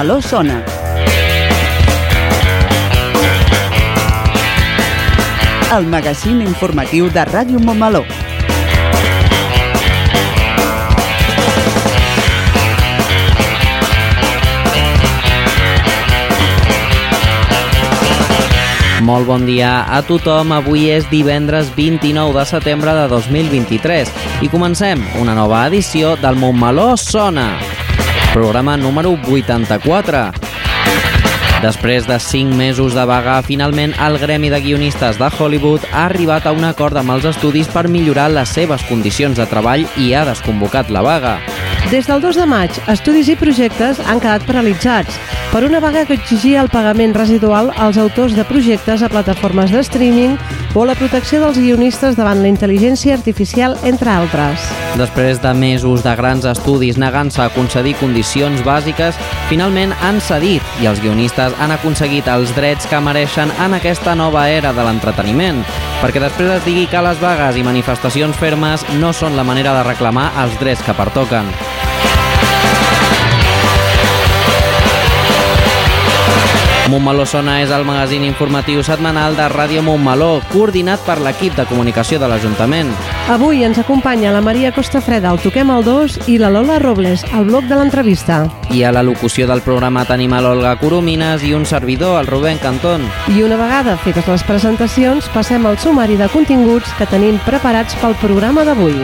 Montmeló sona. El magazín informatiu de Ràdio Montmeló. Molt bon dia a tothom. Avui és divendres 29 de setembre de 2023 i comencem una nova edició del Montmeló Sona, programa número 84. Després de 5 mesos de vaga, finalment el Gremi de Guionistes de Hollywood ha arribat a un acord amb els estudis per millorar les seves condicions de treball i ha desconvocat la vaga. Des del 2 de maig, estudis i projectes han quedat paralitzats per una vaga que exigia el pagament residual als autors de projectes a plataformes de streaming o la protecció dels guionistes davant la intel·ligència artificial, entre altres. Després de mesos de grans estudis negant-se a concedir condicions bàsiques, finalment han cedit i els guionistes han aconseguit els drets que mereixen en aquesta nova era de l'entreteniment, perquè després es digui que les vagues i manifestacions fermes no són la manera de reclamar els drets que pertoquen. Montmeló Sona és el magazín informatiu setmanal de Ràdio Montmeló, coordinat per l'equip de comunicació de l'Ajuntament. Avui ens acompanya la Maria Costafreda, el Toquem al 2, i la Lola Robles, al bloc de l'entrevista. I a la locució del programa tenim a l'Olga Coromines i un servidor, el Rubén Cantón. I una vegada fetes les presentacions, passem al sumari de continguts que tenim preparats pel programa d'avui.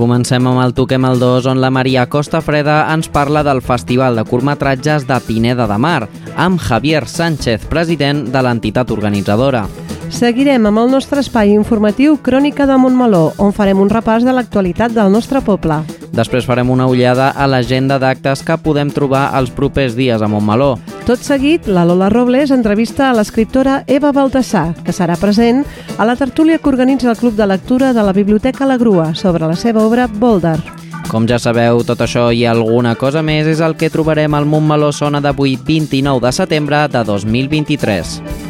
Comencem amb el Toquem el 2, on la Maria Costa Freda ens parla del Festival de Curtmetratges de Pineda de Mar, amb Javier Sánchez, president de l'entitat organitzadora. Seguirem amb el nostre espai informatiu Crònica de Montmeló, on farem un repàs de l'actualitat del nostre poble. Després farem una ullada a l'agenda d'actes que podem trobar els propers dies a Montmeló. Tot seguit, la Lola Robles entrevista a l'escriptora Eva Baltasar, que serà present a la tertúlia que organitza el Club de Lectura de la Biblioteca La Grua sobre la seva obra Boulder. Com ja sabeu, tot això i alguna cosa més és el que trobarem al Montmeló Sona d'avui 29 de setembre de 2023.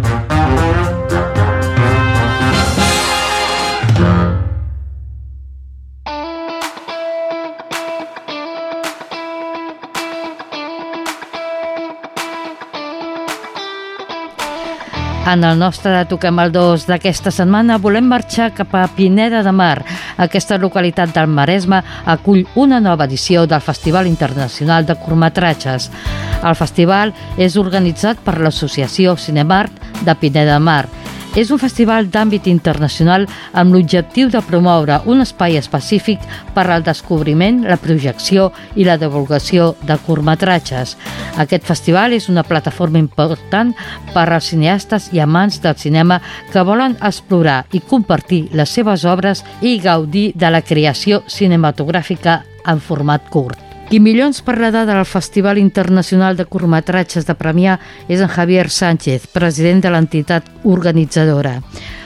En el nostre Toquem el 2 d'aquesta setmana volem marxar cap a Pineda de Mar. Aquesta localitat del Maresme acull una nova edició del Festival Internacional de Curtmetratges. El festival és organitzat per l'Associació Cinemart de Pineda de Mar. És un festival d'àmbit internacional amb l'objectiu de promoure un espai específic per al descobriment, la projecció i la divulgació de curtmetratges. Aquest festival és una plataforma important per als cineastes i amants del cinema que volen explorar i compartir les seves obres i gaudir de la creació cinematogràfica en format curt. Qui millor ens parlarà del Festival Internacional de Curtmetratges de Premià és en Javier Sánchez, president de l'entitat organitzadora.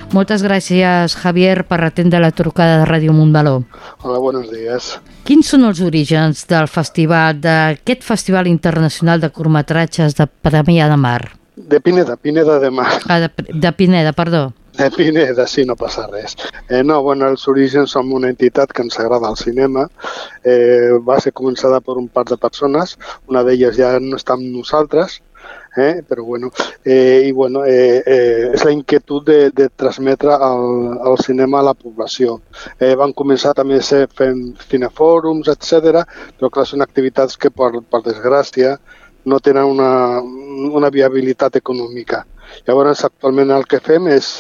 Moltes gràcies, Javier, per atendre la trucada de Ràdio Montmeló. Hola, buenos días. Quins són els orígens del festival, d'aquest Festival Internacional de Curtmetratges de Premià de Mar? De Pineda, Pineda de Mar. Ah, de, de Pineda, perdó. De Pineda, sí, no passa res. Eh, no, bueno, els orígens som una entitat que ens agrada el cinema. Eh, va ser començada per un par de persones, una d'elles ja no està amb nosaltres, eh? però bueno, eh, i bueno, eh, eh, és la inquietud de, de transmetre el, el cinema a la població. Eh, van començar també a ser fent cinefòrums, etc, però clar, són activitats que per, per desgràcia no tenen una, una viabilitat econòmica. Llavors, actualment el que fem és,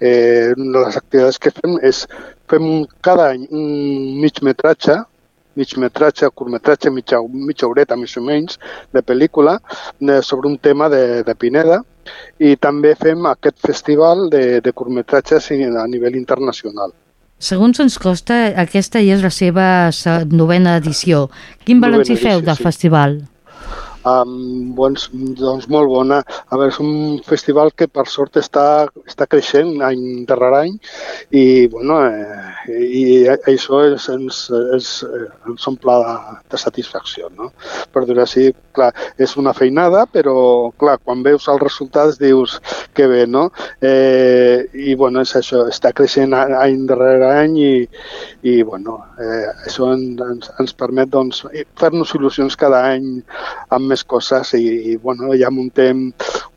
eh, les activitats que fem és, fem cada any un mig metratge, mig metratge, curtmetratge, mitja, mitja horeta més o menys, de pel·lícula de, sobre un tema de, de Pineda i també fem aquest festival de, de curtmetratges a nivell internacional. Segons ens costa, aquesta ja és la seva novena edició. Quin balanç hi feu del sí. festival? Um, doncs, doncs molt bona. A veure, és un festival que per sort està, està creixent any darrere any i, bueno, eh, i això és, ens, és, ens omple de, de satisfacció, no? Per dir així, clar, és una feinada, però, clar, quan veus els resultats dius que bé, no? Eh, I, bueno, és això, està creixent any darrere any i, i bueno, eh, això ens, ens permet, doncs, fer-nos il·lusions cada any amb més coses i, i bueno, ja muntem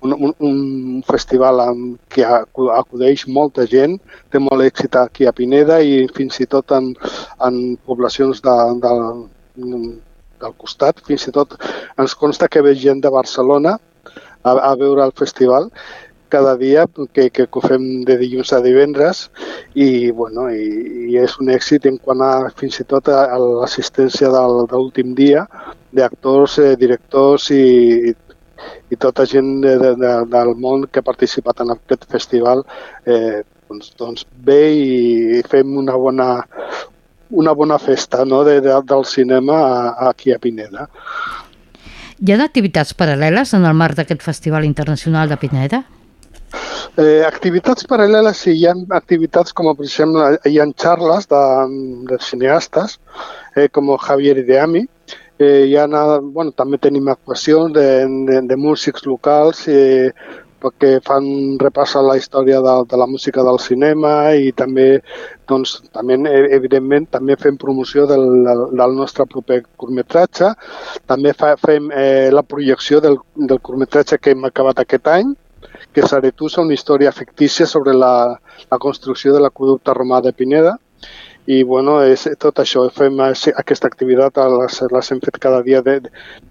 un, un, un festival en que acudeix molta gent, té molt èxit aquí a Pineda i fins i tot en, en poblacions de, de, del costat, fins i tot ens consta que ve gent de Barcelona a, a veure el festival cada dia que, que, ho fem de dilluns a divendres i, bueno, i, i és un èxit en quant a fins i tot a, a l'assistència de l'últim dia d'actors, eh, directors i, i tota gent de, de, de, del món que ha participat en aquest festival eh, doncs, doncs ve i fem una bona, una bona festa no, de, de, del cinema aquí a Pineda. Hi ha activitats paral·leles en el marc d'aquest Festival Internacional de Pineda? Eh, activitats paral·leles, sí, hi ha activitats com, per exemple, hi ha xarles de, de cineastes, eh, com Javier Ideami, eh, hi ha, bueno, també tenim actuacions de, de, de músics locals eh, que fan repàs a la història de, de la música del cinema i també, doncs, també evidentment, també fem promoció del, del, nostre proper curtmetratge. També fa, fem eh, la projecció del, del curtmetratge que hem acabat aquest any, que és Aretusa, una història fictícia sobre la, la construcció de l'aqueducte romà de Pineda. I bueno, és tot això, fem aquesta activitat, les, les hem fet cada dia de,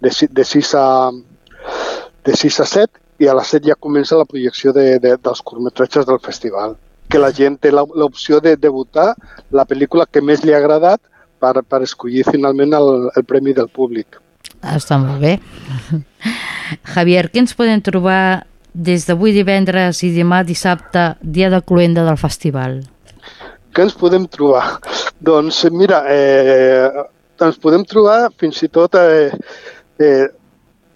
de, de, 6 a, de 6 a 7 i a les 7 ja comença la projecció de, de, dels curtmetratges del festival que la gent té l'opció de debutar la pel·lícula que més li ha agradat per, per escollir finalment el, el premi del públic. Està molt bé. Javier, què ens podem trobar des d'avui divendres i demà dissabte, dia de cluenda del festival? Què ens podem trobar? Doncs mira, eh, ens podem trobar fins i tot eh, eh,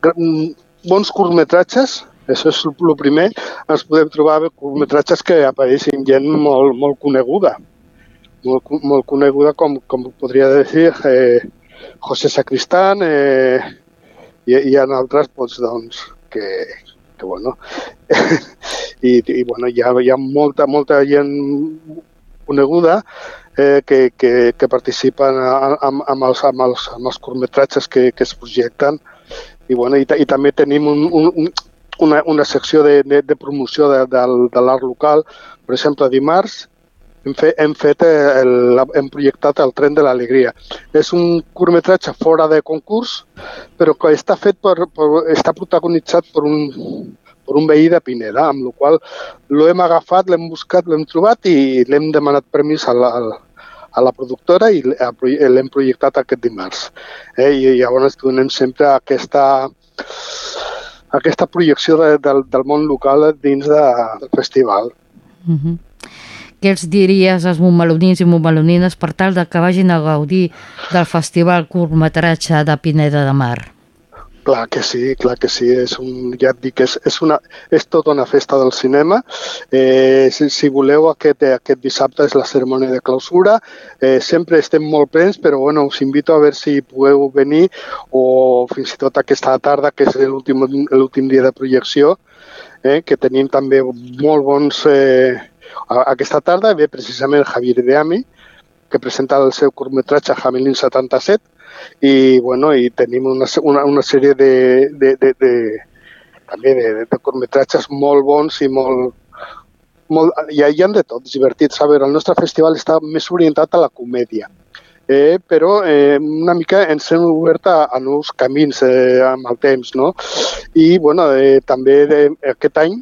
bons curtmetratges, això és el primer, ens podem trobar curtmetratges que apareixin gent molt, molt coneguda, molt, molt coneguda com, com podria dir eh, José Sacristán eh, i, i en altres doncs, doncs, que, que bueno, i, i bueno, hi ha, hi ha molta, molta gent coneguda eh, que, que, que participen amb, amb, els, amb, els, amb els curtmetratges que, que es projecten. I, bueno, i, i també tenim un, un, una, una secció de, de, de promoció de, de, de l'art local. Per exemple, dimarts hem fet, hem, fet el, hem projectat el tren de l'alegria. És un curtmetratge fora de concurs, però que està fet per, per està protagonitzat per un, per un veí de Pineda, amb la qual l'hem agafat, l'hem buscat, l'hem trobat i l'hem demanat permís a la, a la productora i l'hem projectat aquest dimarts. Eh? I llavors donem sempre aquesta, aquesta projecció de, del, del món local dins de, del festival. Mm -hmm què els diries als montmelonins i montmelonines per tal de que vagin a gaudir del Festival Curtmetratge de Pineda de Mar? Clar que sí, clar que sí. És un, ja et dic, és, és, una, és tota una festa del cinema. Eh, si, si voleu, aquest, aquest dissabte és la cerimònia de clausura. Eh, sempre estem molt plens, però bueno, us invito a veure si podeu venir o fins i tot aquesta tarda, que és l'últim dia de projecció, eh, que tenim també molt bons... Eh, aquesta tarda ve precisament Javier Deami, que presenta el seu curtmetratge Hamelin 77, i, bueno, i tenim una, una, una sèrie de, de, de, de, també de, de, curtmetratges molt bons i molt, molt, hi, hi ha de tot, divertits. A veure, el nostre festival està més orientat a la comèdia, eh, però eh, una mica ens hem obert a, a nous camins eh, amb el temps, no? I, bueno, eh, també de, aquest any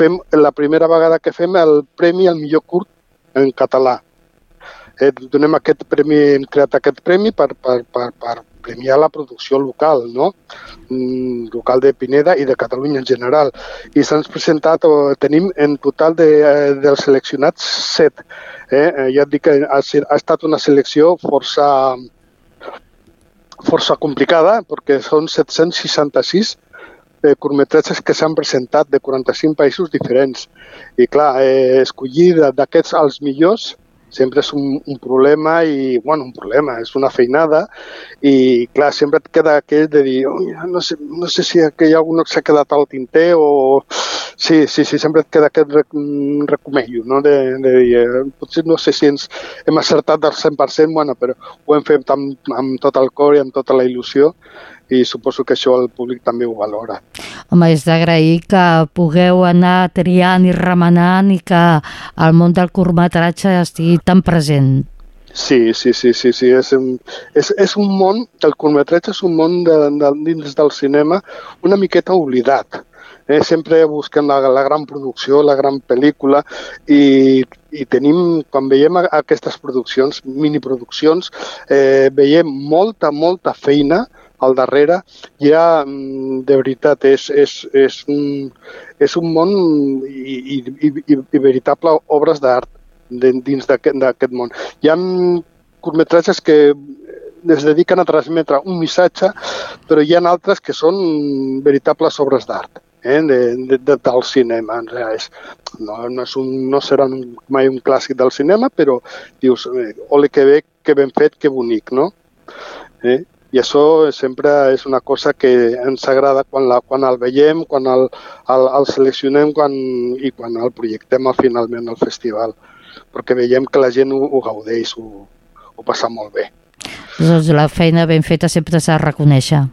fem la primera vegada que fem el Premi al millor curt en català eh, donem aquest premi, hem creat aquest premi per, per, per, per premiar la producció local, no? Mm, local de Pineda i de Catalunya en general. I s'han presentat, o tenim en total de, eh, dels seleccionats set. Eh? eh? Ja et dic que ha, ha estat una selecció força, força complicada, perquè són 766 eh, curtmetratges que s'han presentat de 45 països diferents. I clar, eh, escollir d'aquests els millors sempre és un, un problema i, bueno, un problema, és una feinada i, clar, sempre et queda aquell de dir, no, sé, no sé si algú que s'ha quedat al tinter o... Sí, sí, sí, sempre et queda aquest rec recomello, no? De, de dir, eh, potser no sé si ens hem acertat del 100%, bueno, però ho hem fet amb, amb tot el cor i amb tota la il·lusió i suposo que això el públic també ho valora. Home, és d'agrair que pugueu anar triant i remenant i que el món del curtmetratge estigui tan present. Sí, sí, sí, sí, sí. És, un, és, és un món, el curtmetratge és un món de, de, dins del cinema una miqueta oblidat. Eh, sempre busquen la, la gran producció, la gran pel·lícula i, i tenim, quan veiem aquestes produccions, miniproduccions, eh, veiem molta, molta feina al darrere ha, mm, de veritat, és, és, és, un, és un món i, i, i, i veritable obres d'art dins d'aquest món. Hi ha curtmetratges que es dediquen a transmetre un missatge, però hi ha altres que són veritables obres d'art eh, de, de, de, del cinema. És, no, no, és un, no serà un, mai un clàssic del cinema, però dius, ole que bé, que ben fet, que bonic, no? Eh? I això sempre és una cosa que ens agrada quan, la, quan el veiem, quan el, el, el seleccionem quan, i quan el projectem finalment al festival, perquè veiem que la gent ho, ho gaudeix, ho, ho passa molt bé. Doncs la feina ben feta sempre s'ha de reconèixer.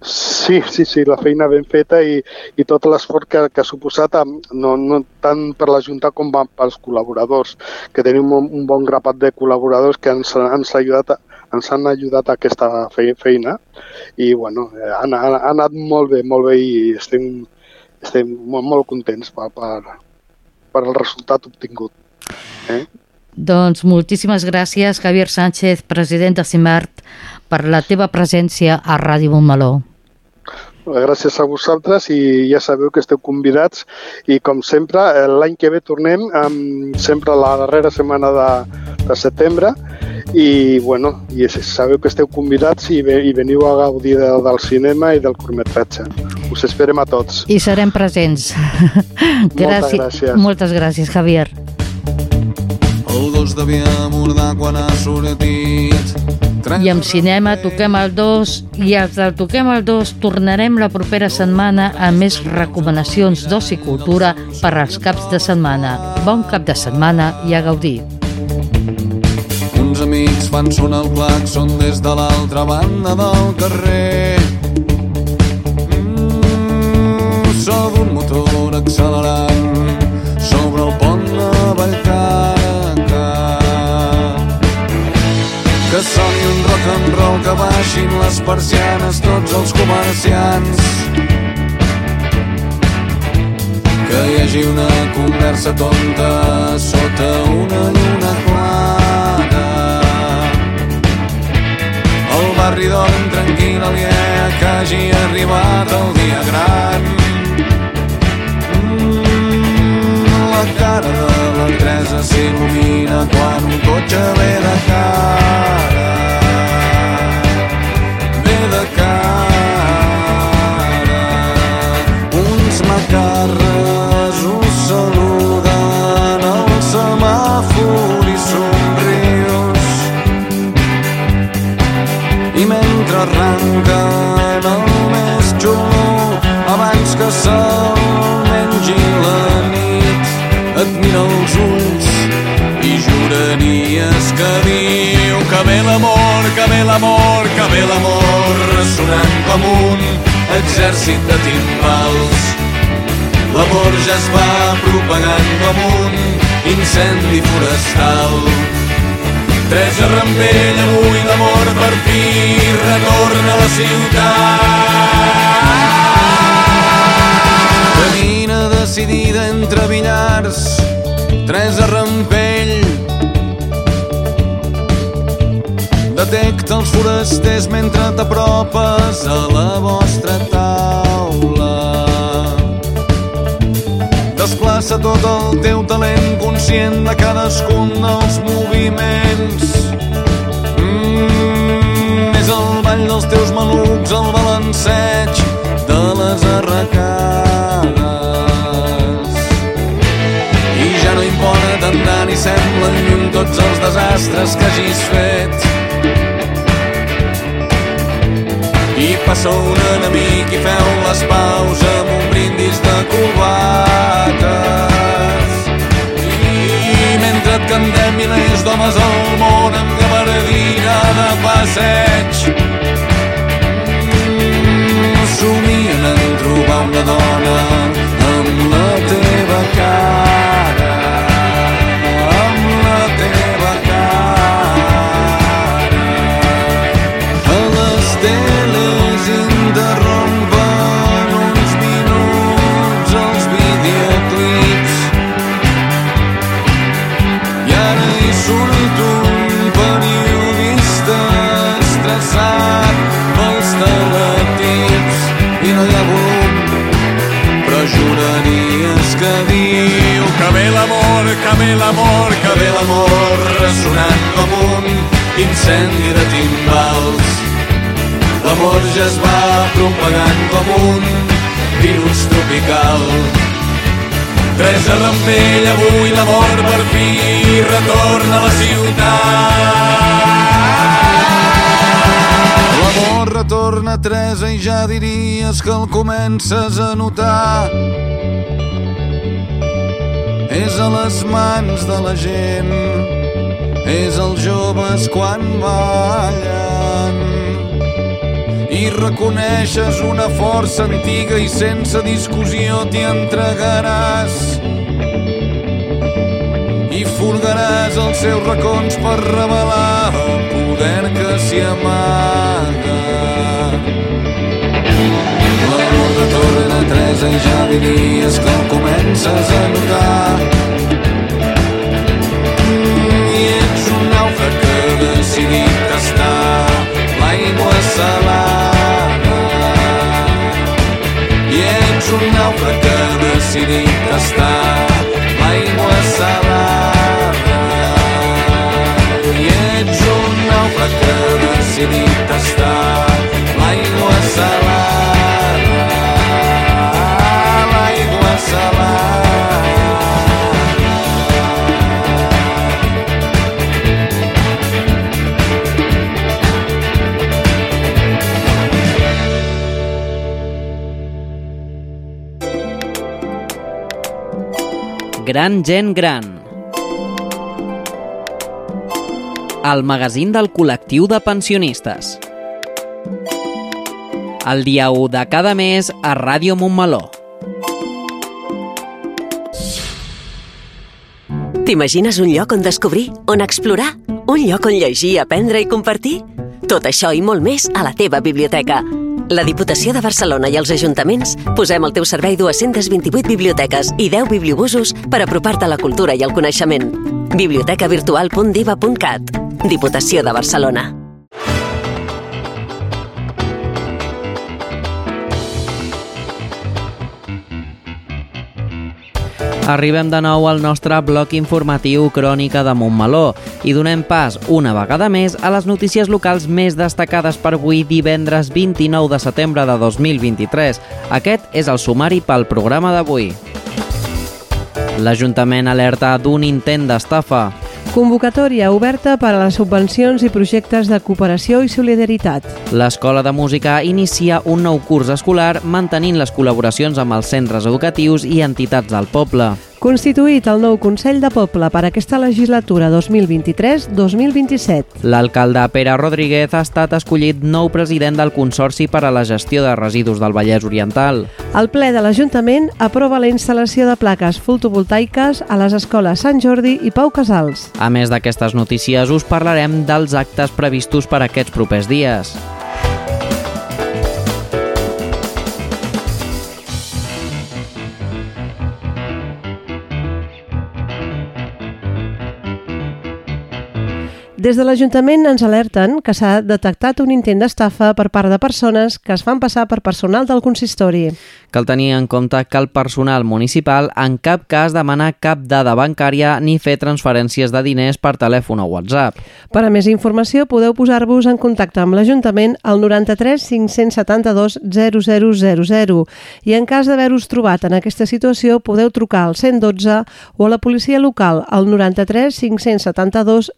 Sí, sí, sí, la feina ben feta i, i tot l'esforç que, que ha suposat, no, no tant per la Junta com pels col·laboradors, que tenim un, un bon grapat de col·laboradors que ens, ens, ha ajudat a, ens han ajudat a aquesta feina i bueno, ha, ha, ha anat molt bé, molt bé i estem, estem molt, molt contents per, per, per el resultat obtingut. Eh? Doncs moltíssimes gràcies, Javier Sánchez, president de CIMART, per la teva presència a Ràdio Montmeló. Gràcies a vosaltres i ja sabeu que esteu convidats i com sempre l'any que ve tornem amb sempre la darrera setmana de, de setembre i bueno, i sabeu que esteu convidats i, ve, i veniu a gaudir de, del cinema i del curtmetratge. Us esperem a tots. I serem presents. Moltes gràcies. Moltes gràcies, Javier. El gos devia mordar quan ha sortit i amb cinema toquem el 2 i els del Toquem el 2 tornarem la propera setmana amb més recomanacions d'oci i cultura per als caps de setmana. Bon cap de setmana i a gaudir. Amics fan sonar el claxon des de l'altra banda del carrer. Mm, so d'un motor accelerant sobre el pont de Vallcar que soni un rock and roll que baixin les persianes tots els comerciants que hi hagi una conversa tonta sota una lluna barri dorm tranquil aliè que hagi arribat el dia gran la cara de la Teresa s'il·lumina quan un cotxe ve de cara. Ve de cara. Exèrcit de timbals. L'amor ja es va propagant com un incendi forestal. Teresa Rampell, avui l'amor per fi retorna a la ciutat. Camina decidida entre billars, Teresa Rampell els forasters mentre t'apropes a la vostra taula. Desplaça tot el teu talent conscient de cadascun dels moviments. Mm, és el ball dels teus malucs, el balanceig de les arracades. I ja no importa tant ni semblen lluny tots els desastres que hagis fet. I passa un enemic i feu les paus amb un brindis de cubates. I mentre et cantem milers d'homes al món amb gabardina de passeig, mm, somien en trobar una dona amb la teva cara, ve l'amor, que ve l'amor ressonant com un incendi de timbals L'amor ja es va propagant com un virus tropical. Teresa Rampell, avui l'amor per fi retorna a la ciutat. L'amor retorna, Teresa, i ja diries que el comences a notar. És a les mans de la gent, és els joves quan ballen i reconeixes una força antiga i sense discussió t'hi entregaràs i furgaràs els seus racons per revelar el poder que s'hi amaga. L'amor de torna Teresa i ja diries que el comences a notar. I ets un nàufrag que ha decidit tastar l'aigua salada. I ets un nàufrag que ha decidit tastar l'aigua salada. I ets un nàufrag que ha decidit tastar Gran gent gran. El magazín del col·lectiu de pensionistes. El dia 1 de cada mes a Ràdio Montmeló. T'imagines un lloc on descobrir, on explorar? Un lloc on llegir, aprendre i compartir? Tot això i molt més a la teva biblioteca. La Diputació de Barcelona i els ajuntaments posem al teu servei 228 biblioteques i 10 bibliobusos per apropar-te a la cultura i el coneixement. bibliotecavirtual.diva.cat Diputació de Barcelona. Arribem de nou al nostre bloc informatiu Crònica de Montmeló i donem pas una vegada més a les notícies locals més destacades per avui divendres 29 de setembre de 2023. Aquest és el sumari pel programa d'avui. L'Ajuntament alerta d'un intent d'estafa. Convocatòria oberta per a les subvencions i projectes de cooperació i solidaritat. L'Escola de Música inicia un nou curs escolar mantenint les col·laboracions amb els centres educatius i entitats del poble. Constituït el nou Consell de Poble per aquesta legislatura 2023-2027. L'alcalde Pere Rodríguez ha estat escollit nou president del Consorci per a la gestió de residus del Vallès Oriental. El ple de l'Ajuntament aprova la instal·lació de plaques fotovoltaiques a les escoles Sant Jordi i Pau Casals. A més d'aquestes notícies, us parlarem dels actes previstos per aquests propers dies. Des de l'Ajuntament ens alerten que s'ha detectat un intent d'estafa per part de persones que es fan passar per personal del consistori. Cal tenir en compte que el personal municipal en cap cas demana cap dada bancària ni fer transferències de diners per telèfon o WhatsApp. Per a més informació podeu posar-vos en contacte amb l'Ajuntament al 93 572 0000 i en cas d'haver-vos trobat en aquesta situació podeu trucar al 112 o a la policia local al 93 572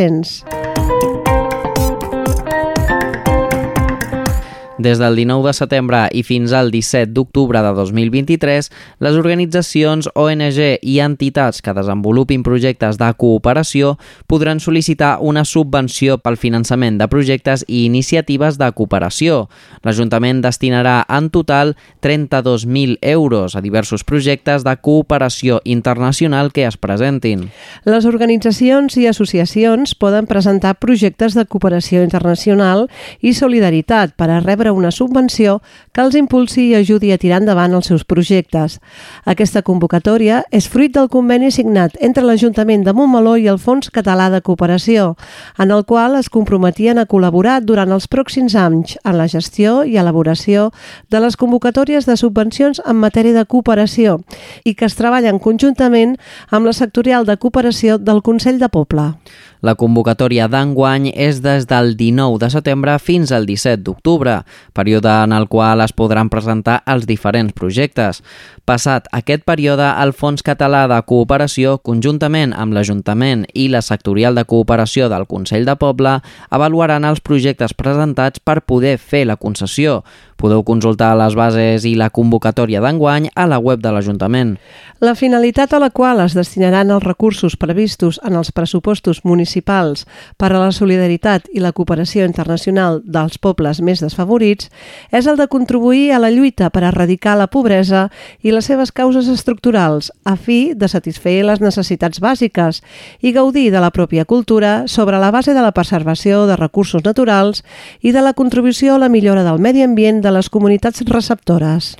Sens. Des del 19 de setembre i fins al 17 d'octubre de 2023, les organitzacions ONG i entitats que desenvolupin projectes de cooperació podran sol·licitar una subvenció pel finançament de projectes i iniciatives de cooperació. L'Ajuntament destinarà en total 32.000 euros a diversos projectes de cooperació internacional que es presentin. Les organitzacions i associacions poden presentar projectes de cooperació internacional i solidaritat per a rebre una subvenció que els impulsi i ajudi a tirar endavant els seus projectes. Aquesta convocatòria és fruit del conveni signat entre l'Ajuntament de Montmeló i el Fons Català de Cooperació, en el qual es comprometien a col·laborar durant els pròxims anys en la gestió i elaboració de les convocatòries de subvencions en matèria de cooperació i que es treballen conjuntament amb la sectorial de cooperació del Consell de Poble. La convocatòria d'enguany és des del 19 de setembre fins al 17 d'octubre, període en el qual es podran presentar els diferents projectes. Passat aquest període, el Fons Català de Cooperació, conjuntament amb l'Ajuntament i la sectorial de cooperació del Consell de Poble, avaluaran els projectes presentats per poder fer la concessió. Podeu consultar les bases i la convocatòria d'enguany a la web de l'Ajuntament. La finalitat a la qual es destinaran els recursos previstos en els pressupostos municipals per a la solidaritat i la cooperació internacional dels pobles més desfavorits és el de contribuir a la lluita per erradicar la pobresa i les seves causes estructurals a fi de satisfer les necessitats bàsiques i gaudir de la pròpia cultura sobre la base de la preservació de recursos naturals i de la contribució a la millora del medi ambient de les comunitats receptores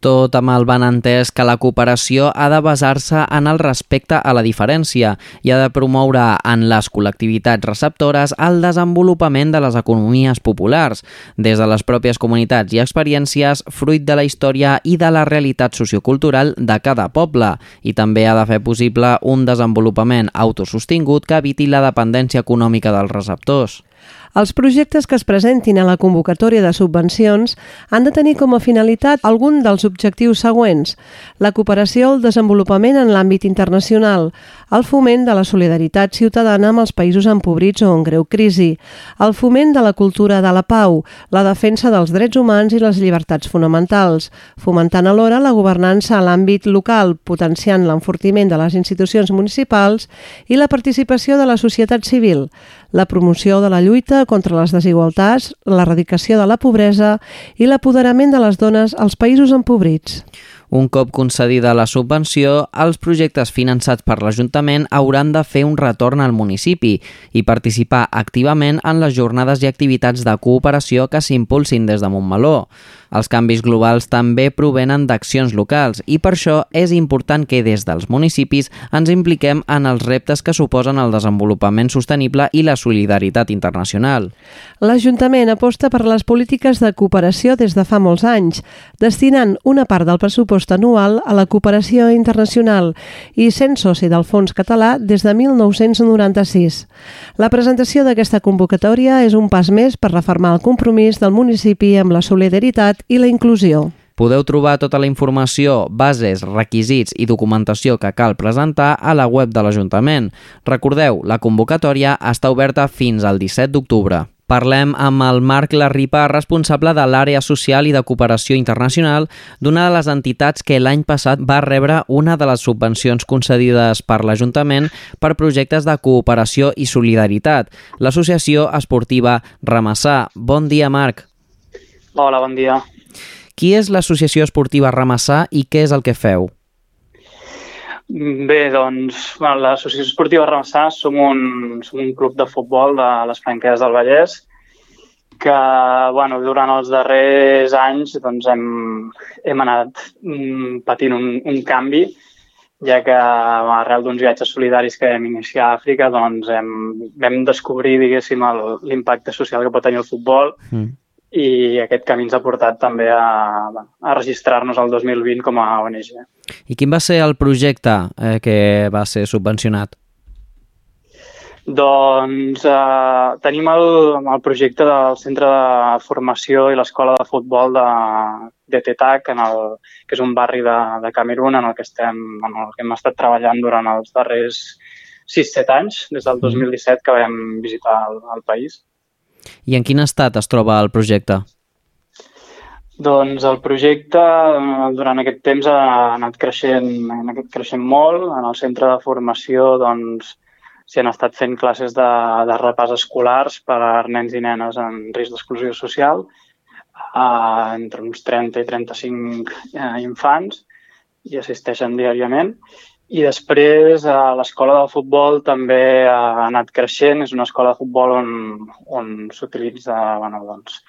tot amb el entès que la cooperació ha de basar-se en el respecte a la diferència i ha de promoure en les col·lectivitats receptores el desenvolupament de les economies populars, des de les pròpies comunitats i experiències, fruit de la història i de la realitat sociocultural de cada poble, i també ha de fer possible un desenvolupament autosostingut que eviti la dependència econòmica dels receptors. Els projectes que es presentin a la convocatòria de subvencions han de tenir com a finalitat algun dels objectius següents. La cooperació al desenvolupament en l'àmbit internacional, el foment de la solidaritat ciutadana amb els països empobrits o en greu crisi, el foment de la cultura de la pau, la defensa dels drets humans i les llibertats fonamentals, fomentant alhora la governança a l'àmbit local, potenciant l'enfortiment de les institucions municipals i la participació de la societat civil, la promoció de la lluita contra les desigualtats, l'erradicació de la pobresa i l'apoderament de les dones als països empobrits. Un cop concedida la subvenció, els projectes finançats per l'Ajuntament hauran de fer un retorn al municipi i participar activament en les jornades i activitats de cooperació que s'impulsin des de Montmeló. Els canvis globals també provenen d'accions locals i per això és important que des dels municipis ens impliquem en els reptes que suposen el desenvolupament sostenible i la solidaritat internacional. L'Ajuntament aposta per les polítiques de cooperació des de fa molts anys, destinant una part del pressupost anual a la cooperació internacional i sent soci del Fons Català des de 1996. La presentació d'aquesta convocatòria és un pas més per reformar el compromís del municipi amb la solidaritat i la inclusió. Podeu trobar tota la informació, bases, requisits i documentació que cal presentar a la web de l'Ajuntament. Recordeu, la convocatòria està oberta fins al 17 d'octubre. Parlem amb el Marc Larripa, responsable de l'àrea social i de cooperació internacional d'una de les entitats que l'any passat va rebre una de les subvencions concedides per l'Ajuntament per projectes de cooperació i solidaritat, l'Associació Esportiva Ramassà. Bon dia, Marc. Hola, bon dia. Qui és l'Associació Esportiva Ramassà i què és el que feu? Bé, doncs, bueno, l'Associació Esportiva Ramassà som un, som un club de futbol de les Franqueses del Vallès que bueno, durant els darrers anys doncs, hem, hem anat mm, patint un, un canvi ja que arrel d'uns viatges solidaris que vam iniciar a Àfrica doncs hem, vam descobrir diguéssim l'impacte social que pot tenir el futbol mm i aquest camí ens ha portat també a, a registrar-nos el 2020 com a ONG. I quin va ser el projecte eh, que va ser subvencionat? Doncs eh, tenim el, el projecte del Centre de Formació i l'Escola de Futbol de, de Tetac, en el, que és un barri de, de Camerún en el que estem, en el que hem estat treballant durant els darrers 6-7 anys, des del 2017 que vam visitar el, el país. I en quin estat es troba el projecte? Doncs el projecte eh, durant aquest temps ha anat creixent, ha anat creixent molt. En el centre de formació doncs, han estat fent classes de, de repàs escolars per a nens i nenes en risc d'exclusió social, eh, entre uns 30 i 35 eh, infants, i assisteixen diàriament. I després a l'escola de futbol també ha anat creixent. És una escola de futbol on, on s'utilitza bueno, doncs,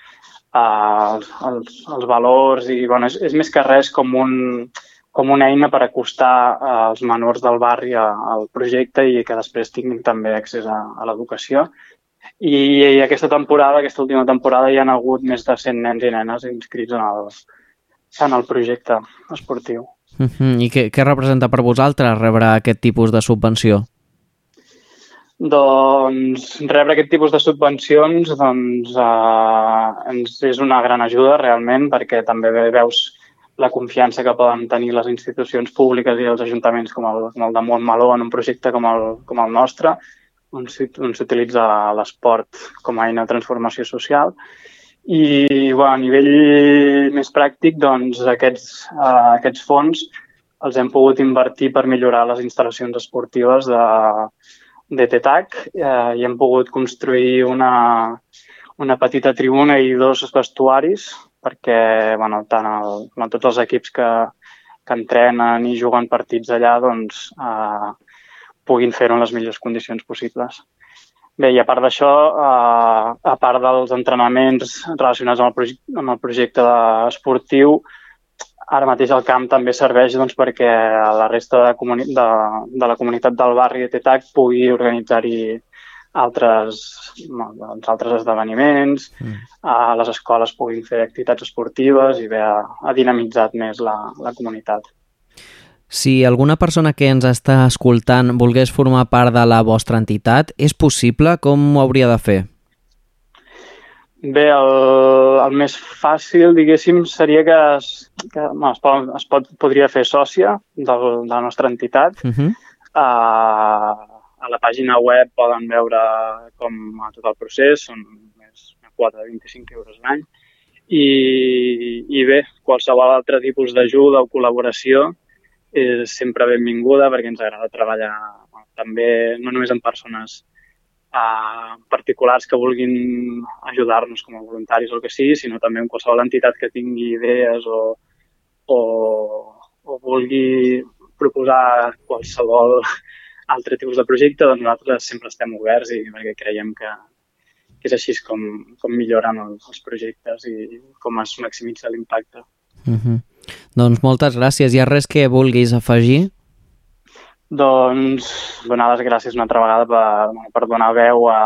els, els, els valors i bueno, és, és més que res com, un, com una eina per acostar els menors del barri al projecte i que després tinguin també accés a, a l'educació. I, I aquesta temporada, aquesta última temporada, hi han hagut més de 100 nens i nenes inscrits en el, en el projecte esportiu. Uh -huh. I què, què representa per vosaltres rebre aquest tipus de subvenció? Doncs rebre aquest tipus de subvencions doncs, eh, ens és una gran ajuda realment perquè també veus la confiança que poden tenir les institucions públiques i els ajuntaments com el, com el de Montmeló en un projecte com el, com el nostre, on s'utilitza l'esport com a eina de transformació social i bueno, a nivell més pràctic, doncs, aquests, uh, aquests fons els hem pogut invertir per millorar les instal·lacions esportives de, de TETAC eh, i hem pogut construir una, una petita tribuna i dos vestuaris perquè bueno, tant el, bueno, tots els equips que, que entrenen i juguen partits allà doncs, eh, puguin fer-ho en les millors condicions possibles. Bé, i a part d'això, eh, a part dels entrenaments relacionats amb el, projecte, amb el projecte esportiu, ara mateix el camp també serveix doncs, perquè la resta de, de, de la comunitat del barri de Tetac pugui organitzar-hi altres, doncs, altres esdeveniments, mm. a les escoles puguin fer activitats esportives i bé, ha, ha dinamitzat més la, la comunitat. Si alguna persona que ens està escoltant volgués formar part de la vostra entitat, és possible? Com ho hauria de fer? Bé, el, el més fàcil, diguéssim, seria que es, que, bueno, es, pot, es pot, podria fer sòcia del, de la nostra entitat. Uh -huh. a, a la pàgina web poden veure com a tot el procés, són més una quota de 25 euros l'any. I, I bé, qualsevol altre tipus d'ajuda o col·laboració és sempre benvinguda perquè ens agrada treballar també no només amb persones uh, particulars que vulguin ajudar-nos com a voluntaris o el que sigui, sinó també amb qualsevol entitat que tingui idees o, o, o vulgui proposar qualsevol altre tipus de projecte, doncs nosaltres sempre estem oberts i perquè creiem que, que és així com, com milloren els, els projectes i com es maximitza l'impacte. Uh mhm. -huh. Doncs moltes gràcies. Hi ha res que vulguis afegir? Doncs donar les gràcies una altra vegada per, per donar veu a,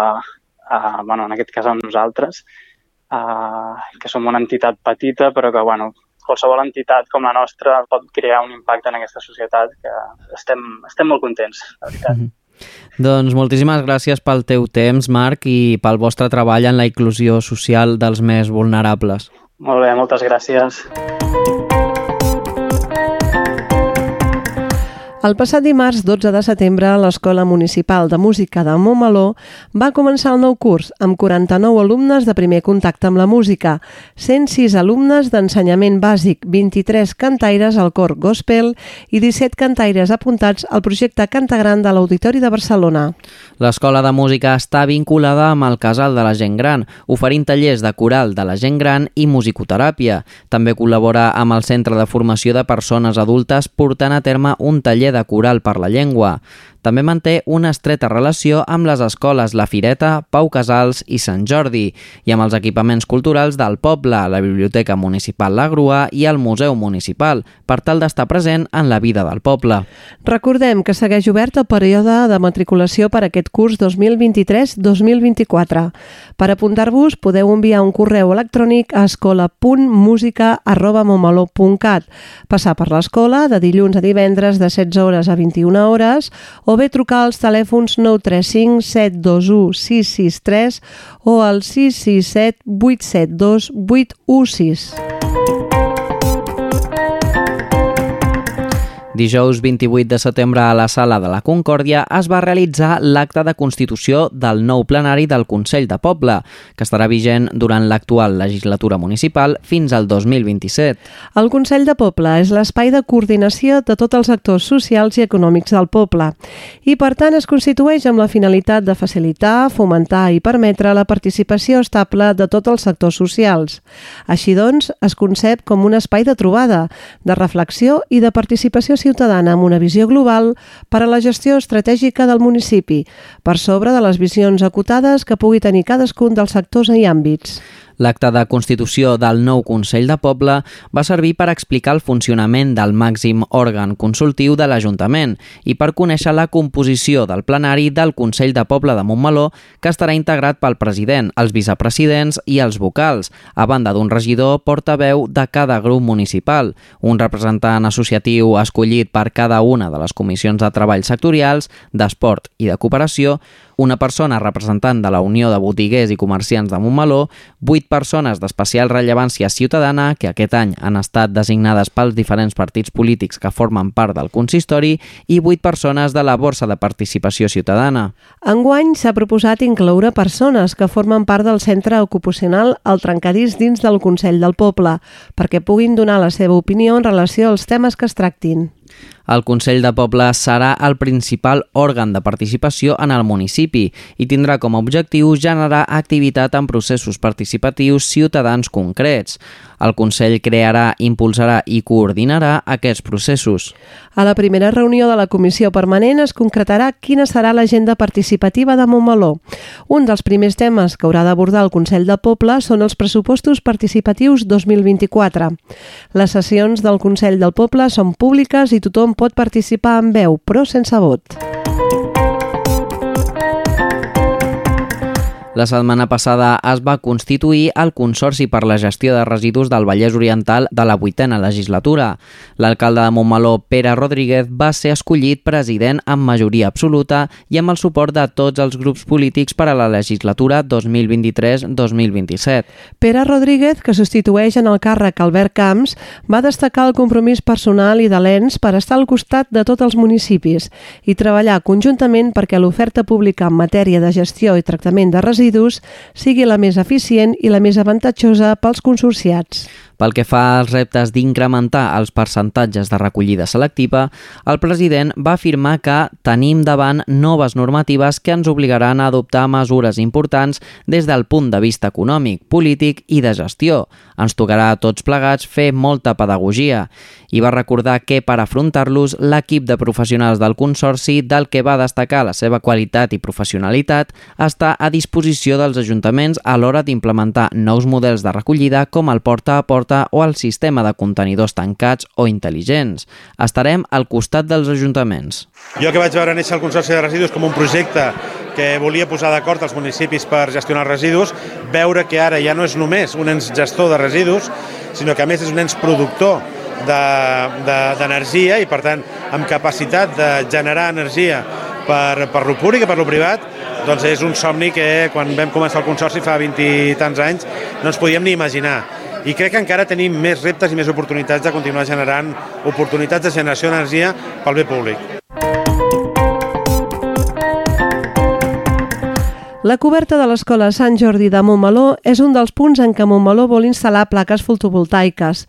a, bueno, en aquest cas a nosaltres, a, que som una entitat petita, però que, bueno, qualsevol entitat com la nostra pot crear un impacte en aquesta societat que estem, estem molt contents, la veritat. Mm -hmm. Doncs moltíssimes gràcies pel teu temps, Marc, i pel vostre treball en la inclusió social dels més vulnerables. Molt bé, moltes gràcies. El passat dimarts 12 de setembre, l'Escola Municipal de Música de Montmeló va començar el nou curs amb 49 alumnes de primer contacte amb la música, 106 alumnes d'ensenyament bàsic, 23 cantaires al cor gospel i 17 cantaires apuntats al projecte Cantagran de l'Auditori de Barcelona. L'escola de música està vinculada amb el Casal de la Gent Gran, oferint tallers de coral de la gent gran i musicoteràpia. També col·labora amb el Centre de Formació de Persones Adultes portant a terme un taller de coral per la llengua. També manté una estreta relació amb les escoles La Fireta, Pau Casals i Sant Jordi i amb els equipaments culturals del poble, la Biblioteca Municipal La Grua i el Museu Municipal, per tal d'estar present en la vida del poble. Recordem que segueix obert el període de matriculació per aquest curs 2023-2024. Per apuntar-vos podeu enviar un correu electrònic a escola.musica.momaló.cat, passar per l'escola de dilluns a divendres de 16 hores a 21 hores o bé trucar als telèfons 935 721 663 o al 667 872 816. Dijous 28 de setembre a la Sala de la Concòrdia es va realitzar l'acte de constitució del nou plenari del Consell de Poble, que estarà vigent durant l'actual legislatura municipal fins al 2027. El Consell de Poble és l'espai de coordinació de tots els actors socials i econòmics del poble i, per tant, es constitueix amb la finalitat de facilitar, fomentar i permetre la participació estable de tots els sectors socials. Així doncs, es concep com un espai de trobada, de reflexió i de participació ciutadana amb una visió global per a la gestió estratègica del municipi, per sobre de les visions acotades que pugui tenir cadascun dels sectors i àmbits. L'acte de constitució del nou Consell de Poble va servir per explicar el funcionament del màxim òrgan consultiu de l'Ajuntament i per conèixer la composició del plenari del Consell de Poble de Montmeló, que estarà integrat pel president, els vicepresidents i els vocals, a banda d'un regidor portaveu de cada grup municipal, un representant associatiu escollit per cada una de les comissions de treball sectorials, d'esport i de cooperació, una persona representant de la Unió de Botiguers i Comerciants de Montmeló, vuit persones d'especial rellevància ciutadana que aquest any han estat designades pels diferents partits polítics que formen part del consistori i vuit persones de la Borsa de Participació Ciutadana. Enguany s'ha proposat incloure persones que formen part del centre ocupacional El Trencadís dins del Consell del Poble, perquè puguin donar la seva opinió en relació als temes que es tractin. El Consell de Poble serà el principal òrgan de participació en el municipi i tindrà com a objectiu generar activitat en processos participatius ciutadans concrets. El Consell crearà, impulsarà i coordinarà aquests processos. A la primera reunió de la Comissió Permanent es concretarà quina serà l'agenda participativa de Montmeló. Un dels primers temes que haurà d'abordar el Consell de Poble són els pressupostos participatius 2024. Les sessions del Consell del Poble són públiques i tothom pot participar amb veu, però sense vot. La setmana passada es va constituir el Consorci per la Gestió de Residus del Vallès Oriental de la vuitena legislatura. L'alcalde de Montmeló, Pere Rodríguez, va ser escollit president amb majoria absoluta i amb el suport de tots els grups polítics per a la legislatura 2023-2027. Pere Rodríguez, que substitueix en el càrrec Albert Camps, va destacar el compromís personal i de l'ENS per estar al costat de tots els municipis i treballar conjuntament perquè l'oferta pública en matèria de gestió i tractament de residus residus sigui la més eficient i la més avantatjosa pels consorciats. Pel que fa als reptes d'incrementar els percentatges de recollida selectiva, el president va afirmar que tenim davant noves normatives que ens obligaran a adoptar mesures importants des del punt de vista econòmic, polític i de gestió. Ens tocarà a tots plegats fer molta pedagogia i va recordar que per afrontar-los l'equip de professionals del Consorci, del que va destacar la seva qualitat i professionalitat, està a disposició dels ajuntaments a l'hora d'implementar nous models de recollida com el porta a porta porta o el sistema de contenidors tancats o intel·ligents. Estarem al costat dels ajuntaments. Jo que vaig veure néixer el Consorci de Residus com un projecte que volia posar d'acord els municipis per gestionar els residus, veure que ara ja no és només un ens gestor de residus, sinó que a més és un ens productor d'energia de, de, i per tant amb capacitat de generar energia per, per lo públic i per lo privat doncs és un somni que quan vam començar el Consorci fa 20 i tants anys no ens podíem ni imaginar i crec que encara tenim més reptes i més oportunitats de continuar generant oportunitats de generació d'energia pel bé públic. La coberta de l'escola Sant Jordi de Montmeló és un dels punts en què Montmeló vol instal·lar plaques fotovoltaiques.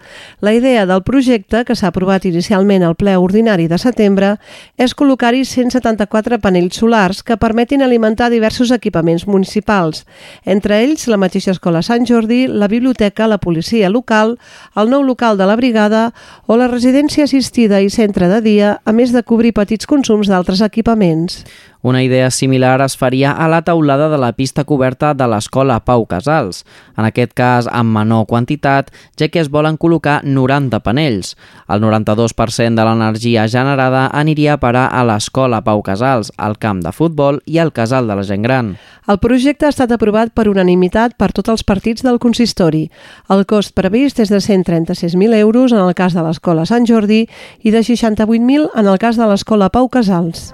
La idea del projecte, que s'ha aprovat inicialment al ple ordinari de setembre, és col·locar-hi 174 panells solars que permetin alimentar diversos equipaments municipals, entre ells la mateixa escola Sant Jordi, la biblioteca, la policia local, el nou local de la brigada o la residència assistida i centre de dia, a més de cobrir petits consums d'altres equipaments. Una idea similar es faria a la taulada de la pista coberta de l'escola Pau Casals, en aquest cas amb menor quantitat, ja que es volen col·locar 90 panells. El 92% de l'energia generada aniria a parar a l'escola Pau Casals, al camp de futbol i al casal de la gent gran. El projecte ha estat aprovat per unanimitat per tots els partits del consistori. El cost previst és de 136.000 euros en el cas de l'escola Sant Jordi i de 68.000 en el cas de l'escola Pau Casals.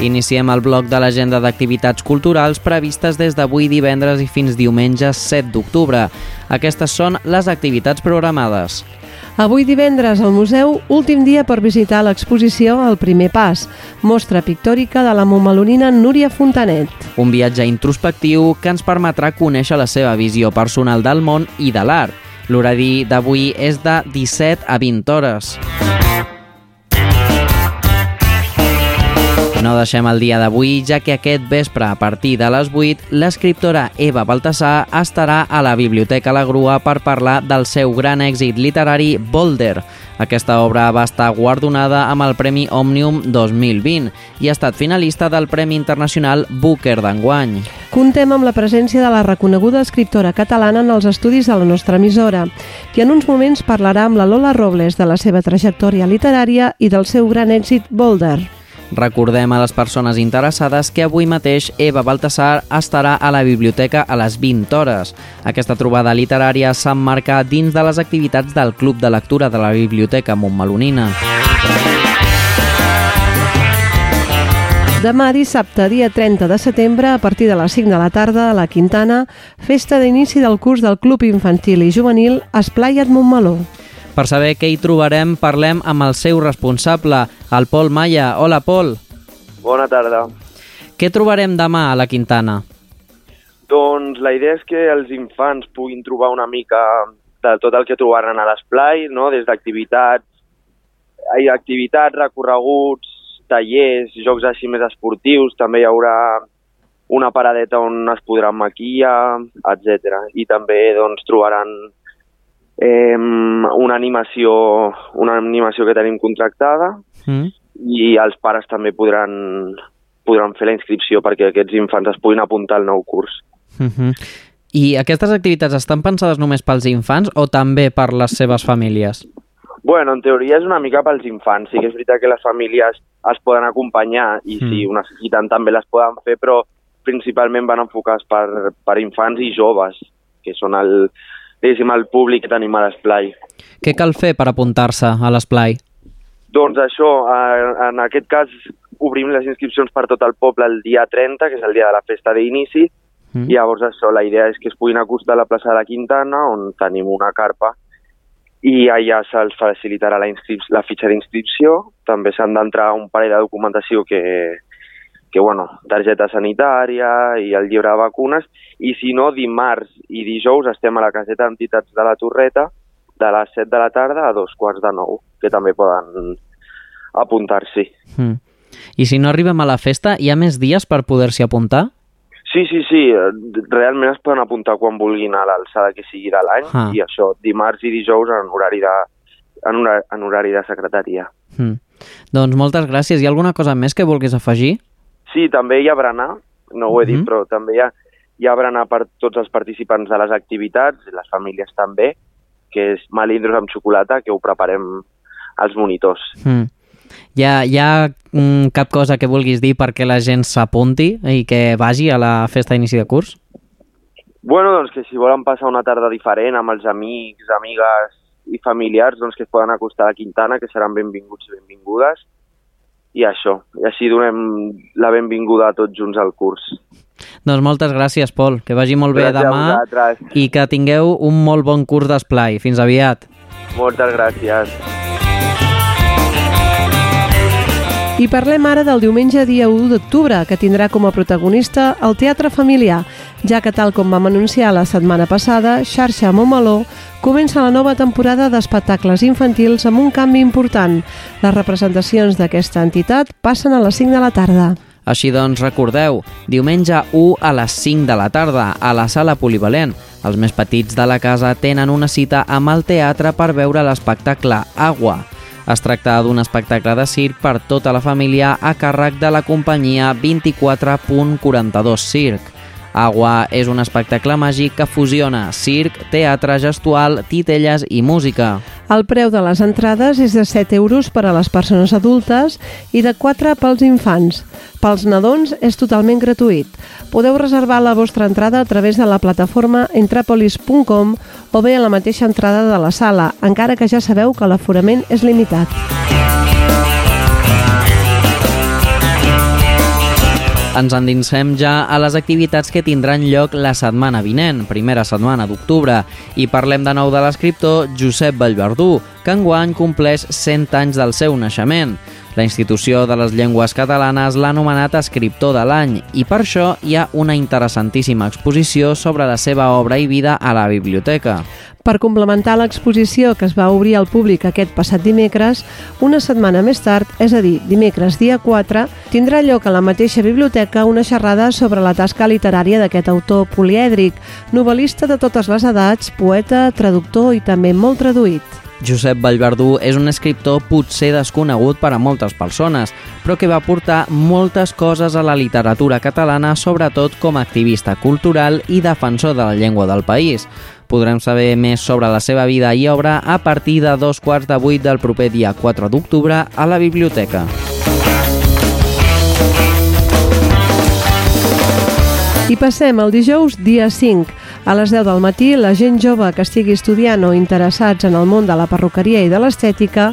Iniciem el bloc de l'agenda d'activitats culturals previstes des d'avui divendres i fins diumenge 7 d'octubre. Aquestes són les activitats programades. Avui divendres al museu, últim dia per visitar l'exposició El primer pas, mostra pictòrica de la momalonina Núria Fontanet. Un viatge introspectiu que ens permetrà conèixer la seva visió personal del món i de l'art. L'horari d'avui és de 17 a 20 hores. No deixem el dia d'avui, ja que aquest vespre, a partir de les 8, l'escriptora Eva Baltasar estarà a la Biblioteca La Grua per parlar del seu gran èxit literari Boulder. Aquesta obra va estar guardonada amb el Premi Òmnium 2020 i ha estat finalista del Premi Internacional Booker d'enguany. Contem amb la presència de la reconeguda escriptora catalana en els estudis de la nostra emissora, que en uns moments parlarà amb la Lola Robles de la seva trajectòria literària i del seu gran èxit Boulder. Recordem a les persones interessades que avui mateix Eva Baltasar estarà a la biblioteca a les 20 hores. Aquesta trobada literària s'emmarca dins de les activitats del Club de Lectura de la Biblioteca Montmelonina. Demà dissabte, dia 30 de setembre, a partir de les 5 de la tarda, a la Quintana, festa d'inici del curs del Club Infantil i Juvenil Esplaia't Montmeló. Per saber què hi trobarem, parlem amb el seu responsable, el Pol Maia. Hola, Pol. Bona tarda. Què trobarem demà a la Quintana? Doncs la idea és que els infants puguin trobar una mica de tot el que trobaran a l'esplai, no? des d'activitats, hi ha activitats, recorreguts, tallers, jocs així més esportius, també hi haurà una paradeta on es podran maquillar, etc. I també doncs, trobaran eh, una animació una animació que tenim contractada Mm. i els pares també podran, podran fer la inscripció perquè aquests infants es puguin apuntar al nou curs. Uh -huh. I aquestes activitats estan pensades només pels infants o també per les seves famílies? Bueno, en teoria és una mica pels infants. Sí que és veritat que les famílies es poden acompanyar i Mm. si ho necessiten també les poden fer, però principalment van enfocats per, per infants i joves, que són el, diguéssim, el públic que tenim a l'esplai. Què cal fer per apuntar-se a l'esplai? Doncs això, en aquest cas obrim les inscripcions per tot el poble el dia 30, que és el dia de la festa d'inici, Mm. i llavors això, la idea és que es puguin acostar a la plaça de la Quintana, on tenim una carpa, i allà se'ls facilitarà la, la fitxa d'inscripció. També s'han d'entrar un parell de documentació que, que bueno, targeta sanitària i el llibre de vacunes, i si no, dimarts i dijous estem a la caseta d'entitats de la Torreta de les 7 de la tarda a dos quarts de nou, que també poden apuntar-s'hi. Mm. I si no arribem a la festa, hi ha més dies per poder-s'hi apuntar? Sí, sí, sí, realment es poden apuntar quan vulguin a l'alçada que sigui de l'any Ah. i això, dimarts i dijous en horari de, en, horari, en horari de secretaria. Mm. Doncs moltes gràcies. Hi ha alguna cosa més que vulguis afegir? Sí, també hi ha berenar, no ho he dit, Mhm. però també hi ha, hi ha berenar per tots els participants de les activitats, les famílies també, que és melindros amb xocolata, que ho preparem als monitors. Mm. Hi ha, hi ha mm, cap cosa que vulguis dir perquè la gent s'apunti i que vagi a la festa d'inici de curs? Bueno, doncs que si volen passar una tarda diferent amb els amics, amigues i familiars doncs, que es poden acostar a Quintana, que seran benvinguts i benvingudes. I això, i així donem la benvinguda a tots junts al curs. Doncs moltes gràcies, Pol. Que vagi molt bé Gràcies a demà i que tingueu un molt bon curs d'esplai. Fins aviat. Moltes gràcies. I parlem ara del diumenge dia 1 d'octubre, que tindrà com a protagonista el Teatre Familiar, ja que tal com vam anunciar la setmana passada, Xarxa Montmeló comença la nova temporada d'espectacles infantils amb un canvi important. Les representacions d'aquesta entitat passen a les 5 de la tarda. Així doncs, recordeu, diumenge 1 a les 5 de la tarda, a la sala polivalent. Els més petits de la casa tenen una cita amb el teatre per veure l'espectacle Agua. Es tracta d'un espectacle de circ per tota la família a càrrec de la companyia 24.42 Circ. Agua és un espectacle màgic que fusiona circ, teatre gestual, titelles i música. El preu de les entrades és de 7 euros per a les persones adultes i de 4 pels infants. Pels nadons és totalment gratuït. Podeu reservar la vostra entrada a través de la plataforma entrapolis.com o bé a la mateixa entrada de la sala, encara que ja sabeu que l'aforament és limitat. Ens endinsem ja a les activitats que tindran lloc la setmana vinent, primera setmana d'octubre, i parlem de nou de l'escriptor Josep Vallverdú, que enguany compleix 100 anys del seu naixement. La institució de les llengües catalanes l'ha anomenat escriptor de l'any i per això hi ha una interessantíssima exposició sobre la seva obra i vida a la biblioteca. Per complementar l'exposició que es va obrir al públic aquest passat dimecres, una setmana més tard, és a dir, dimecres dia 4, tindrà lloc a la mateixa biblioteca una xerrada sobre la tasca literària d'aquest autor polièdric, novel·lista de totes les edats, poeta, traductor i també molt traduït. Josep Vallverdú és un escriptor potser desconegut per a moltes persones, però que va aportar moltes coses a la literatura catalana, sobretot com a activista cultural i defensor de la llengua del país. Podrem saber més sobre la seva vida i obra a partir de dos quarts de vuit del proper dia 4 d'octubre a la biblioteca. I passem al dijous, dia 5. A les 10 del matí, la gent jove que estigui estudiant o interessats en el món de la perruqueria i de l'estètica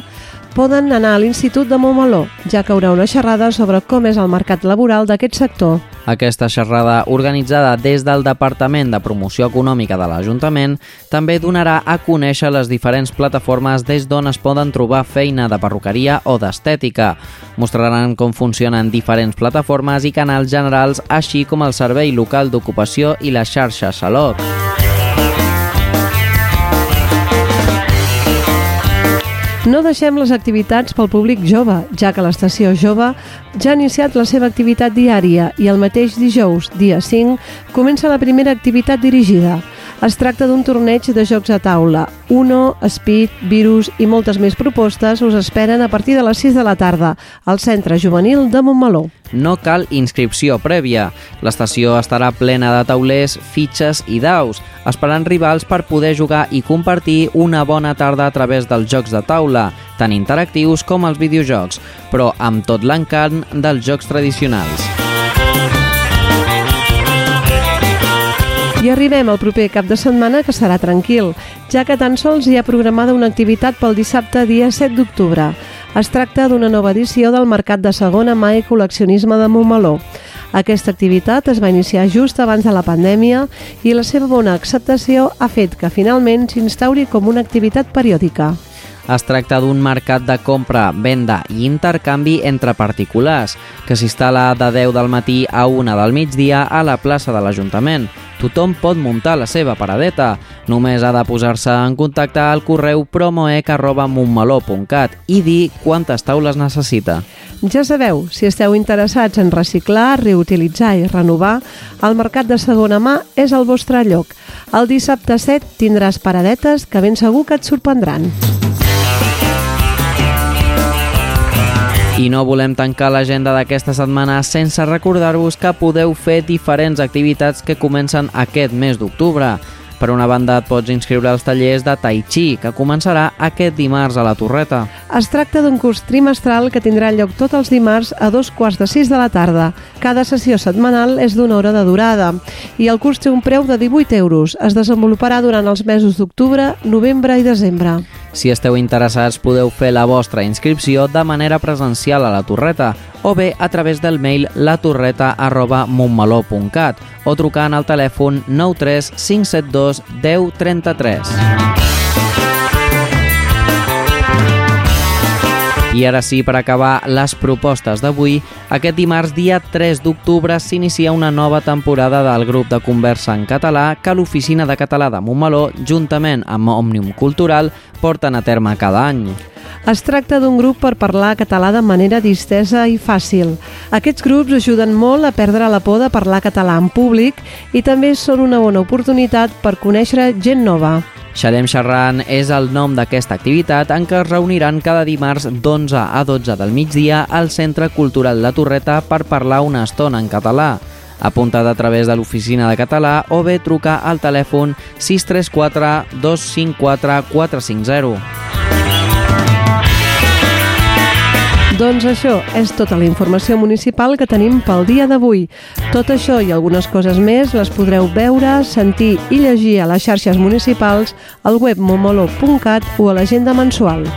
poden anar a l'Institut de Montmeló, ja que haurà una xerrada sobre com és el mercat laboral d'aquest sector. Aquesta xerrada, organitzada des del Departament de Promoció Econòmica de l'Ajuntament, també donarà a conèixer les diferents plataformes des d'on es poden trobar feina de perruqueria o d'estètica. Mostraran com funcionen diferents plataformes i canals generals, així com el Servei Local d'Ocupació i la xarxa Salot. No deixem les activitats pel públic jove, ja que l'estació jove ja ha iniciat la seva activitat diària i el mateix dijous, dia 5, comença la primera activitat dirigida. Es tracta d'un torneig de jocs a taula. Uno, Speed, Virus i moltes més propostes us esperen a partir de les 6 de la tarda al Centre Juvenil de Montmeló. No cal inscripció prèvia. L'estació estarà plena de taulers, fitxes i daus, esperant rivals per poder jugar i compartir una bona tarda a través dels jocs de taula, tant interactius com els videojocs, però amb tot l'encant dels jocs tradicionals. I arribem al proper cap de setmana que serà tranquil, ja que tan sols hi ha programada una activitat pel dissabte dia 7 d'octubre. Es tracta d'una nova edició del Mercat de Segona Mà i Col·leccionisme de Montmeló. Aquesta activitat es va iniciar just abans de la pandèmia i la seva bona acceptació ha fet que finalment s'instauri com una activitat periòdica. Es tracta d'un mercat de compra, venda i intercanvi entre particulars, que s'instal·la de 10 del matí a 1 del migdia a la plaça de l'Ajuntament. Tothom pot muntar la seva paradeta. Només ha de posar-se en contacte al correu promoec.montmeló.cat i dir quantes taules necessita. Ja sabeu, si esteu interessats en reciclar, reutilitzar i renovar, el Mercat de Segona Mà és el vostre lloc. El dissabte 7 tindràs paradetes que ben segur que et sorprendran. I no volem tancar l'agenda d'aquesta setmana sense recordar-vos que podeu fer diferents activitats que comencen aquest mes d'octubre. Per una banda, et pots inscriure als tallers de Tai Chi, que començarà aquest dimarts a la Torreta. Es tracta d'un curs trimestral que tindrà lloc tots els dimarts a dos quarts de sis de la tarda. Cada sessió setmanal és d'una hora de durada i el curs té un preu de 18 euros. Es desenvoluparà durant els mesos d'octubre, novembre i desembre. Si esteu interessats podeu fer la vostra inscripció de manera presencial a la Torreta o bé a través del mail latorreta.montmeló.cat o trucant al telèfon 93 572 1033. I ara sí, per acabar les propostes d'avui, aquest dimarts, dia 3 d'octubre, s'inicia una nova temporada del grup de conversa en català que l'Oficina de Català de Montmeló, juntament amb Òmnium Cultural, porten a terme cada any. Es tracta d'un grup per parlar català de manera distesa i fàcil. Aquests grups ajuden molt a perdre la por de parlar català en públic i també són una bona oportunitat per conèixer gent nova. Xalem Xerran és el nom d'aquesta activitat en què es reuniran cada dimarts d'11 a 12 del migdia al Centre Cultural La Torreta per parlar una estona en català. Apunta't a través de l'oficina de català o bé truca al telèfon 634 254 450. Doncs això és tota la informació municipal que tenim pel dia d'avui. Tot això i algunes coses més les podreu veure, sentir i llegir a les xarxes municipals, al web momolo.cat o a l'agenda mensual.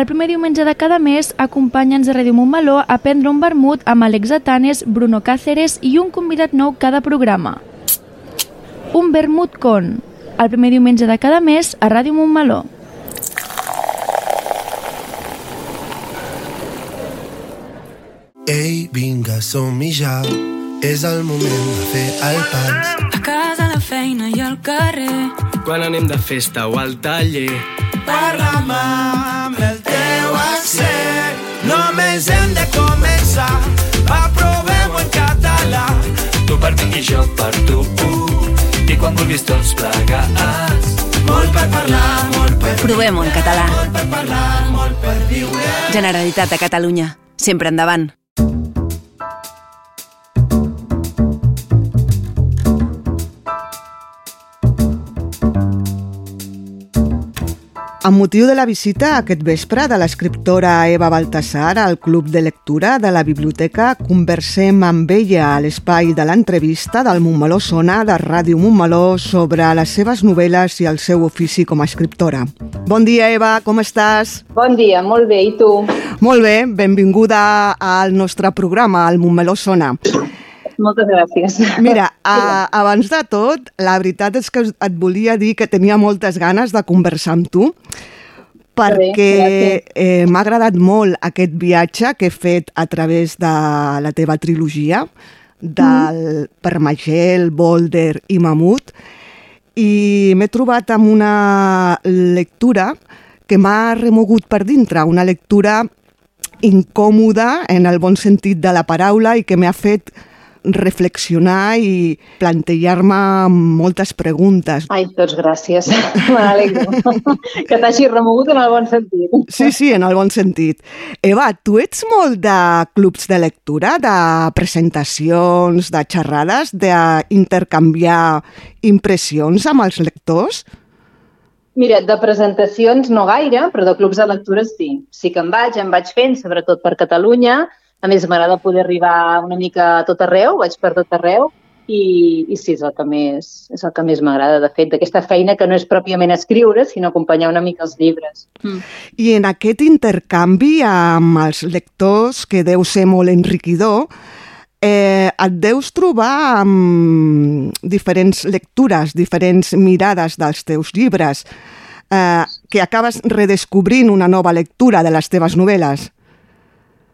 El primer diumenge de cada mes, acompanya'ns a Ràdio Montmeló a prendre un vermut amb Alex Atanes, Bruno Cáceres i un convidat nou cada programa. Un vermut con, el primer diumenge de cada mes a Ràdio Montmeló. Ei, vinga, som-hi ja. És el moment de fer el pas. A casa, a la feina i al carrer. Quan anem de festa o al taller. Parla'm amb el. Només hem de començar. Va, provem-ho en català. Tu per mi i jo per tu. I quan vulguis tots plegats. Molt per parlar, molt per Provem-ho en català. Molt per parlar, molt per viure. Generalitat de Catalunya. Sempre endavant. Amb motiu de la visita aquest vespre de l'escriptora Eva Baltasar al Club de Lectura de la Biblioteca, conversem amb ella a l'espai de l'entrevista del Montmeló Sona de Ràdio Montmeló sobre les seves novel·les i el seu ofici com a escriptora. Bon dia, Eva, com estàs? Bon dia, molt bé, i tu? Molt bé, benvinguda al nostre programa, al Montmeló Sona. Moltes gràcies. Mira, a, abans de tot, la veritat és que et volia dir que tenia moltes ganes de conversar amb tu perquè eh, m'ha agradat molt aquest viatge que he fet a través de la teva trilogia del mm. Permagel, Boulder i Mamut i m'he trobat amb una lectura que m'ha remogut per dintre, una lectura incòmoda en el bon sentit de la paraula i que m'ha fet reflexionar i plantejar-me moltes preguntes. Ai, doncs gràcies. Que t'hagi remogut en el bon sentit. Sí, sí, en el bon sentit. Eva, tu ets molt de clubs de lectura, de presentacions, de xerrades, d'intercanviar impressions amb els lectors? Mira, de presentacions no gaire, però de clubs de lectura sí. Sí que en vaig, en vaig fent, sobretot per Catalunya, a més, m'agrada poder arribar una mica a tot arreu, vaig per tot arreu, i, i sí, és el que més, és el que més m'agrada, de fet, d'aquesta feina que no és pròpiament escriure, sinó acompanyar una mica els llibres. Mm. I en aquest intercanvi amb els lectors, que deu ser molt enriquidor, eh, et deus trobar amb diferents lectures, diferents mirades dels teus llibres, eh, que acabes redescobrint una nova lectura de les teves novel·les.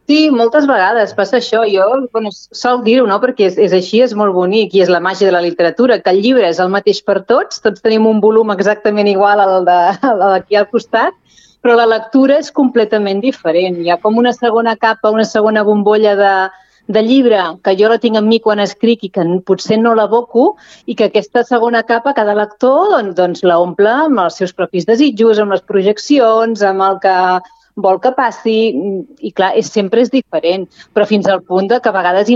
Sí, moltes vegades passa això. Jo bueno, sol dir-ho, no? perquè és, és així, és molt bonic i és la màgia de la literatura, que el llibre és el mateix per tots, tots tenim un volum exactament igual al d'aquí al costat, però la lectura és completament diferent. Hi ha com una segona capa, una segona bombolla de, de llibre que jo la tinc amb mi quan escric i que potser no l'aboco i que aquesta segona capa cada lector doncs, doncs la omple amb els seus propis desitjos, amb les projeccions, amb el que vol que passi i clar, és, sempre és diferent, però fins al punt de que a vegades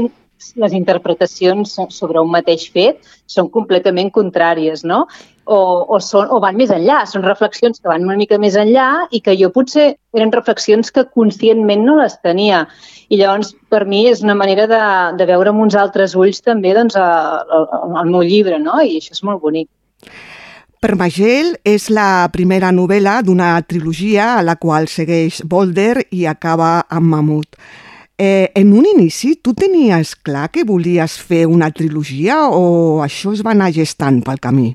les interpretacions sobre un mateix fet són completament contràries, no? O, o, són, o van més enllà, són reflexions que van una mica més enllà i que jo potser eren reflexions que conscientment no les tenia. I llavors, per mi, és una manera de, de veure amb uns altres ulls també doncs, el, el meu llibre, no? I això és molt bonic. Permagel és la primera novel·la d'una trilogia a la qual segueix Boulder i acaba amb Mamut. Eh, en un inici, tu tenies clar que volies fer una trilogia o això es va anar gestant pel camí?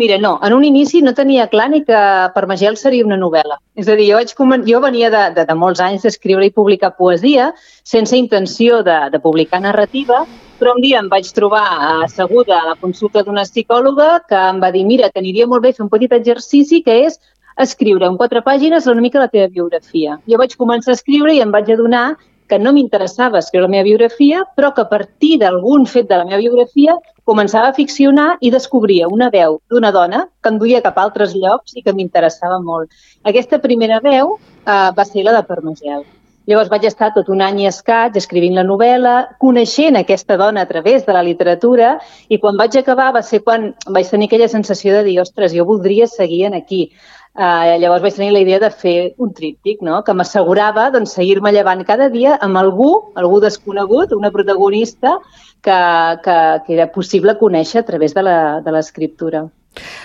Mira, no, en un inici no tenia clar ni que Permagel seria una novel·la. És a dir, jo, vaig, jo venia de, de, de molts anys d'escriure i publicar poesia sense intenció de, de publicar narrativa però un dia em vaig trobar asseguda a la consulta d'una psicòloga que em va dir mira, t'aniria molt bé fer un petit exercici que és escriure en quatre pàgines una mica la teva biografia. Jo vaig començar a escriure i em vaig adonar que no m'interessava escriure la meva biografia, però que a partir d'algun fet de la meva biografia començava a ficcionar i descobria una veu d'una dona que em duia cap a altres llocs i que m'interessava molt. Aquesta primera veu eh, va ser la de Parmesel. Llavors vaig estar tot un any i escaig escrivint la novel·la, coneixent aquesta dona a través de la literatura i quan vaig acabar va ser quan vaig tenir aquella sensació de dir, ostres, jo voldria seguir en aquí. Uh, llavors vaig tenir la idea de fer un tríptic, no? que m'assegurava doncs, seguir-me llevant cada dia amb algú, algú desconegut, una protagonista que, que, que era possible conèixer a través de l'escriptura.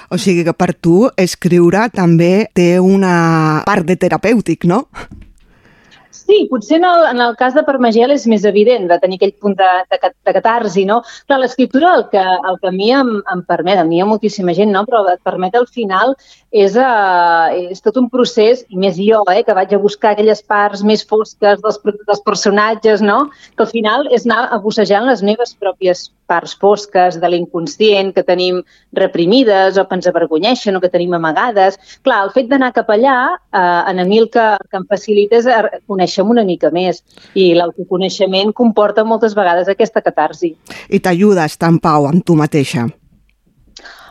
O sigui que per tu escriure també té una part de terapèutic, no? Sí, potser en el, en el cas de Parmagel és més evident de tenir aquell punt de, de, de catarsi, no? Clar, l'escriptura el que, el que a mi em, em permet, a mi ha moltíssima gent, no? però et permet al final és, uh, és tot un procés, i més jo, eh, que vaig a buscar aquelles parts més fosques dels, dels personatges, no? que al final és anar a les meves pròpies parts fosques de l'inconscient que tenim reprimides o que ens avergonyeixen o que tenim amagades. Clar, el fet d'anar cap allà, eh, a mi el que, que em facilita és conèixer-me una mica més i l'autoconeixement comporta moltes vegades aquesta catarsi. I estar en pau amb tu mateixa.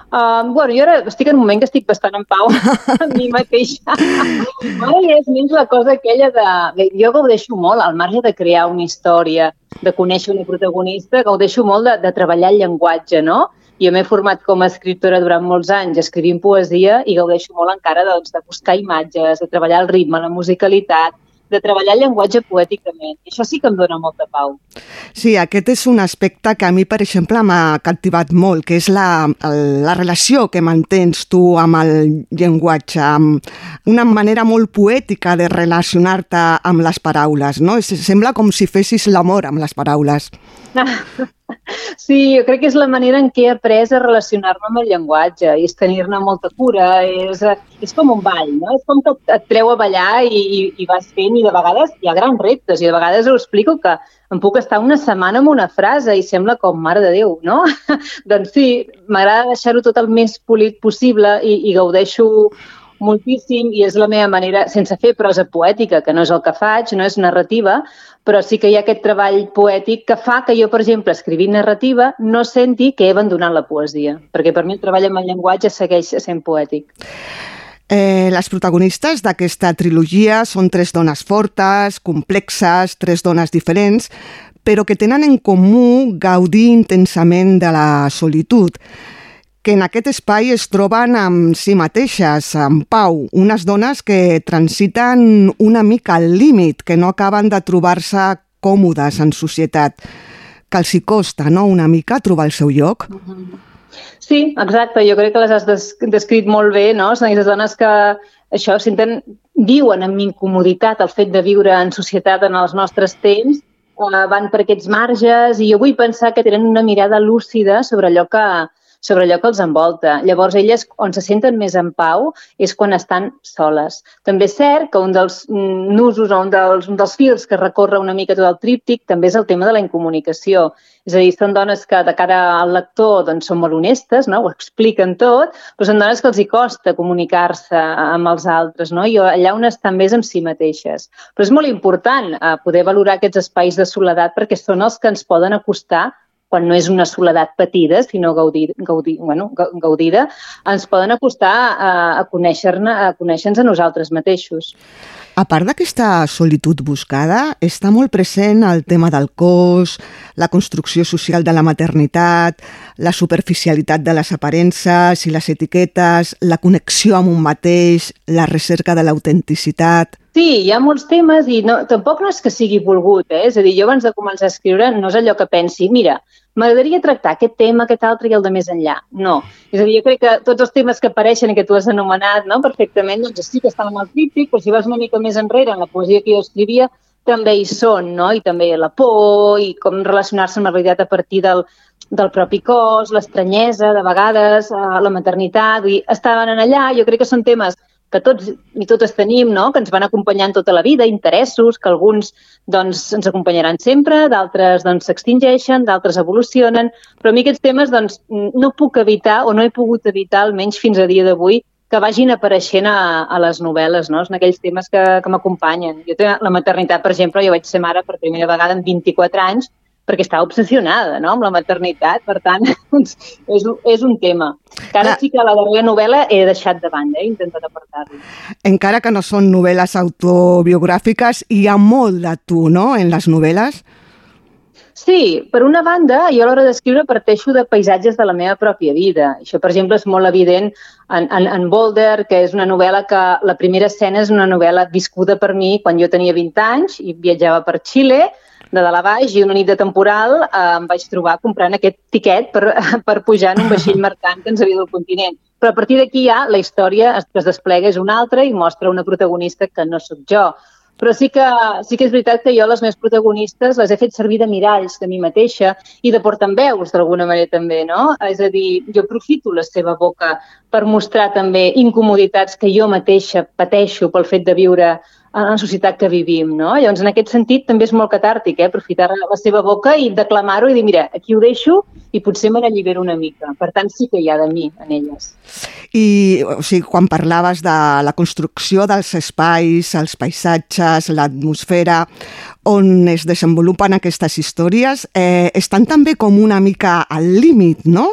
Uh, bueno, jo ara estic en un moment que estic bastant en pau amb mi mateixa. Ara ja és menys la cosa aquella de... Jo gaudeixo molt, al marge de crear una història, de conèixer una protagonista, gaudeixo molt de, de treballar el llenguatge, no? Jo m'he format com a escriptora durant molts anys escrivint poesia i gaudeixo molt encara doncs, de buscar imatges, de treballar el ritme, la musicalitat, de treballar el llenguatge poèticament. Això sí que em dona molta pau. Sí, aquest és un aspecte que a mi, per exemple, m'ha captivat molt, que és la, la relació que mantens tu amb el llenguatge, amb una manera molt poètica de relacionar-te amb les paraules, no? Sembla com si fessis l'amor amb les paraules. Sí, jo crec que és la manera en què he après a relacionar-me amb el llenguatge, és tenir-ne molta cura, és, és com un ball, no? És com que et treu a ballar i, i, i vas fent, i de vegades hi ha grans reptes, i de vegades ho explico que em puc estar una setmana amb una frase i sembla com, mare de Déu, no? doncs sí, m'agrada deixar-ho tot el més polit possible i, i gaudeixo moltíssim i és la meva manera, sense fer prosa poètica, que no és el que faig, no és narrativa, però sí que hi ha aquest treball poètic que fa que jo, per exemple, escrivint narrativa, no senti que he abandonat la poesia, perquè per mi el treball amb el llenguatge segueix sent poètic. Eh, les protagonistes d'aquesta trilogia són tres dones fortes, complexes, tres dones diferents, però que tenen en comú gaudir intensament de la solitud que en aquest espai es troben amb si mateixes, en pau, unes dones que transiten una mica al límit, que no acaben de trobar-se còmodes en societat, que els hi costa no, una mica trobar el seu lloc. Sí, exacte, jo crec que les has descrit molt bé, no? Són aquestes dones que això senten, viuen amb incomoditat el fet de viure en societat en els nostres temps, eh, van per aquests marges i jo vull pensar que tenen una mirada lúcida sobre allò que, sobre allò que els envolta. Llavors, elles, on se senten més en pau, és quan estan soles. També és cert que un dels nusos o un dels, un dels fils que recorre una mica tot el tríptic també és el tema de la incomunicació. És a dir, són dones que de cara al lector doncs, són molt honestes, no? ho expliquen tot, però són dones que els hi costa comunicar-se amb els altres, no? i allà on estan més amb si mateixes. Però és molt important eh, poder valorar aquests espais de soledat perquè són els que ens poden acostar quan no és una soledat patida, sinó gaudir, gaudir, bueno, gaudida, ens poden acostar a, a conèixer-nos a, conèixer a nosaltres mateixos. A part d'aquesta solitud buscada, està molt present el tema del cos, la construcció social de la maternitat, la superficialitat de les aparences i les etiquetes, la connexió amb un mateix, la recerca de l'autenticitat... Sí, hi ha molts temes i no, tampoc no és que sigui volgut, eh? és a dir, jo abans de començar a escriure no és allò que pensi, mira, m'agradaria tractar aquest tema, aquest altre i el de més enllà. No. És a dir, jo crec que tots els temes que apareixen i que tu has anomenat no, perfectament, doncs sí que estan en el tríptic, però si vas una mica més enrere en la poesia que jo escrivia, també hi són, no? I també la por i com relacionar-se amb la realitat a partir del, del propi cos, l'estranyesa, de vegades, eh, la maternitat, i estaven en allà, jo crec que són temes que tots i totes tenim, no? que ens van acompanyant tota la vida, interessos, que alguns doncs, ens acompanyaran sempre, d'altres doncs, s'extingeixen, doncs, d'altres evolucionen, però a mi aquests temes doncs, no puc evitar o no he pogut evitar, almenys fins a dia d'avui, que vagin apareixent a, a les novel·les, no? Són aquells temes que, que m'acompanyen. Jo la maternitat, per exemple, jo vaig ser mare per primera vegada en 24 anys perquè estava obsessionada no? amb la maternitat, per tant, doncs, és, és un tema. Que ara sí que la darrera novel·la he deixat de banda, he intentat apartar-lo. Encara que no són novel·les autobiogràfiques, hi ha molt de tu, no?, en les novel·les. Sí, per una banda, jo a l'hora d'escriure parteixo de paisatges de la meva pròpia vida. Això, per exemple, és molt evident en, en, en Boulder, que és una novel·la que la primera escena és una novel·la viscuda per mi quan jo tenia 20 anys i viatjava per Xile, de dalt a baix i una nit de temporal eh, em vaig trobar comprant aquest tiquet per, per pujar en un vaixell mercant que ens havia del continent. però a partir d'aquí ja la història que es desplega és una altra i mostra una protagonista que no sóc jo. Però sí que, sí que és veritat que jo les meves protagonistes les he fet servir de miralls de mi mateixa i de portaveus d'alguna manera també, no? És a dir, jo aprofito la seva boca per mostrar també incomoditats que jo mateixa pateixo pel fet de viure en la societat que vivim, no? Llavors, en aquest sentit, també és molt catàrtic, eh? aprofitar la seva boca i declamar-ho i dir, mira, aquí ho deixo i potser me n'allibero una mica. Per tant, sí que hi ha de mi en elles. I o sigui, quan parlaves de la construcció dels espais, els paisatges, l'atmosfera, on es desenvolupen aquestes històries, eh, estan també com una mica al límit, no?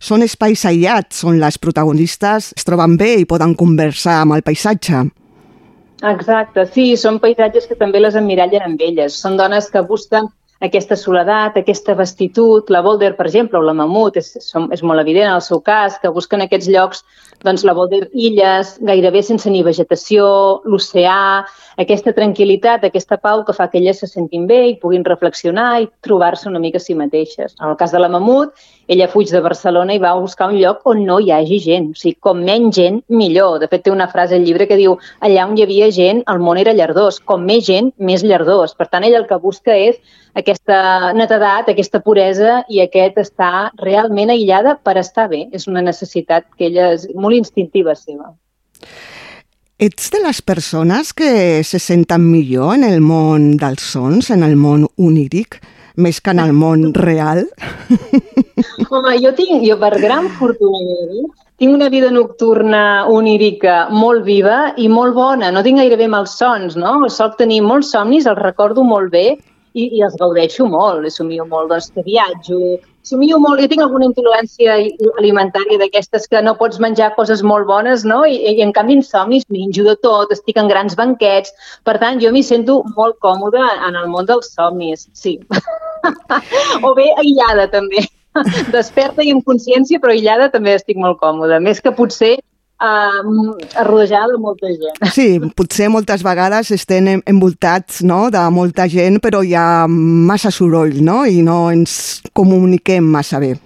Són espais aïllats on les protagonistes es troben bé i poden conversar amb el paisatge. Exacte, sí, són paisatges que també les emmirallen amb elles. Són dones que busquen aquesta soledat, aquesta vestitud. La Boulder, per exemple, o la Mamut, és, és molt evident en el seu cas, que busquen aquests llocs, doncs la Boulder, illes, gairebé sense ni vegetació, l'oceà, aquesta tranquil·litat, aquesta pau que fa que elles se sentin bé i puguin reflexionar i trobar-se una mica a si mateixes. En el cas de la Mamut, ella fuig de Barcelona i va a buscar un lloc on no hi hagi gent. O sigui, com menys gent, millor. De fet, té una frase al llibre que diu allà on hi havia gent, el món era llardós. Com més gent, més llardós. Per tant, ella el que busca és aquesta netedat, aquesta puresa i aquest estar realment aïllada per estar bé. És una necessitat que ella és molt instintiva seva. Ets de les persones que se senten millor en el món dels sons, en el món oníric, més que en el món real? Home, jo tinc, jo per gran fortuna tinc una vida nocturna onírica molt viva i molt bona. No tinc gairebé malsons, no? Soc tenir molts somnis, els recordo molt bé i, i els gaudeixo molt. Somio molt, doncs, que viatjo, somio molt. Jo tinc alguna intolerància alimentària d'aquestes que no pots menjar coses molt bones, no? I, i en canvi en somnis menjo de tot, estic en grans banquets. Per tant, jo m'hi sento molt còmoda en el món dels somnis, sí. o bé aïllada, també. Desperta i en consciència, però aïllada també estic molt còmoda. Més que potser uh, rodejada de molta gent. Sí, potser moltes vegades estem en- envoltats no, de molta gent, però hi ha massa soroll no? i no ens comuniquem massa bé.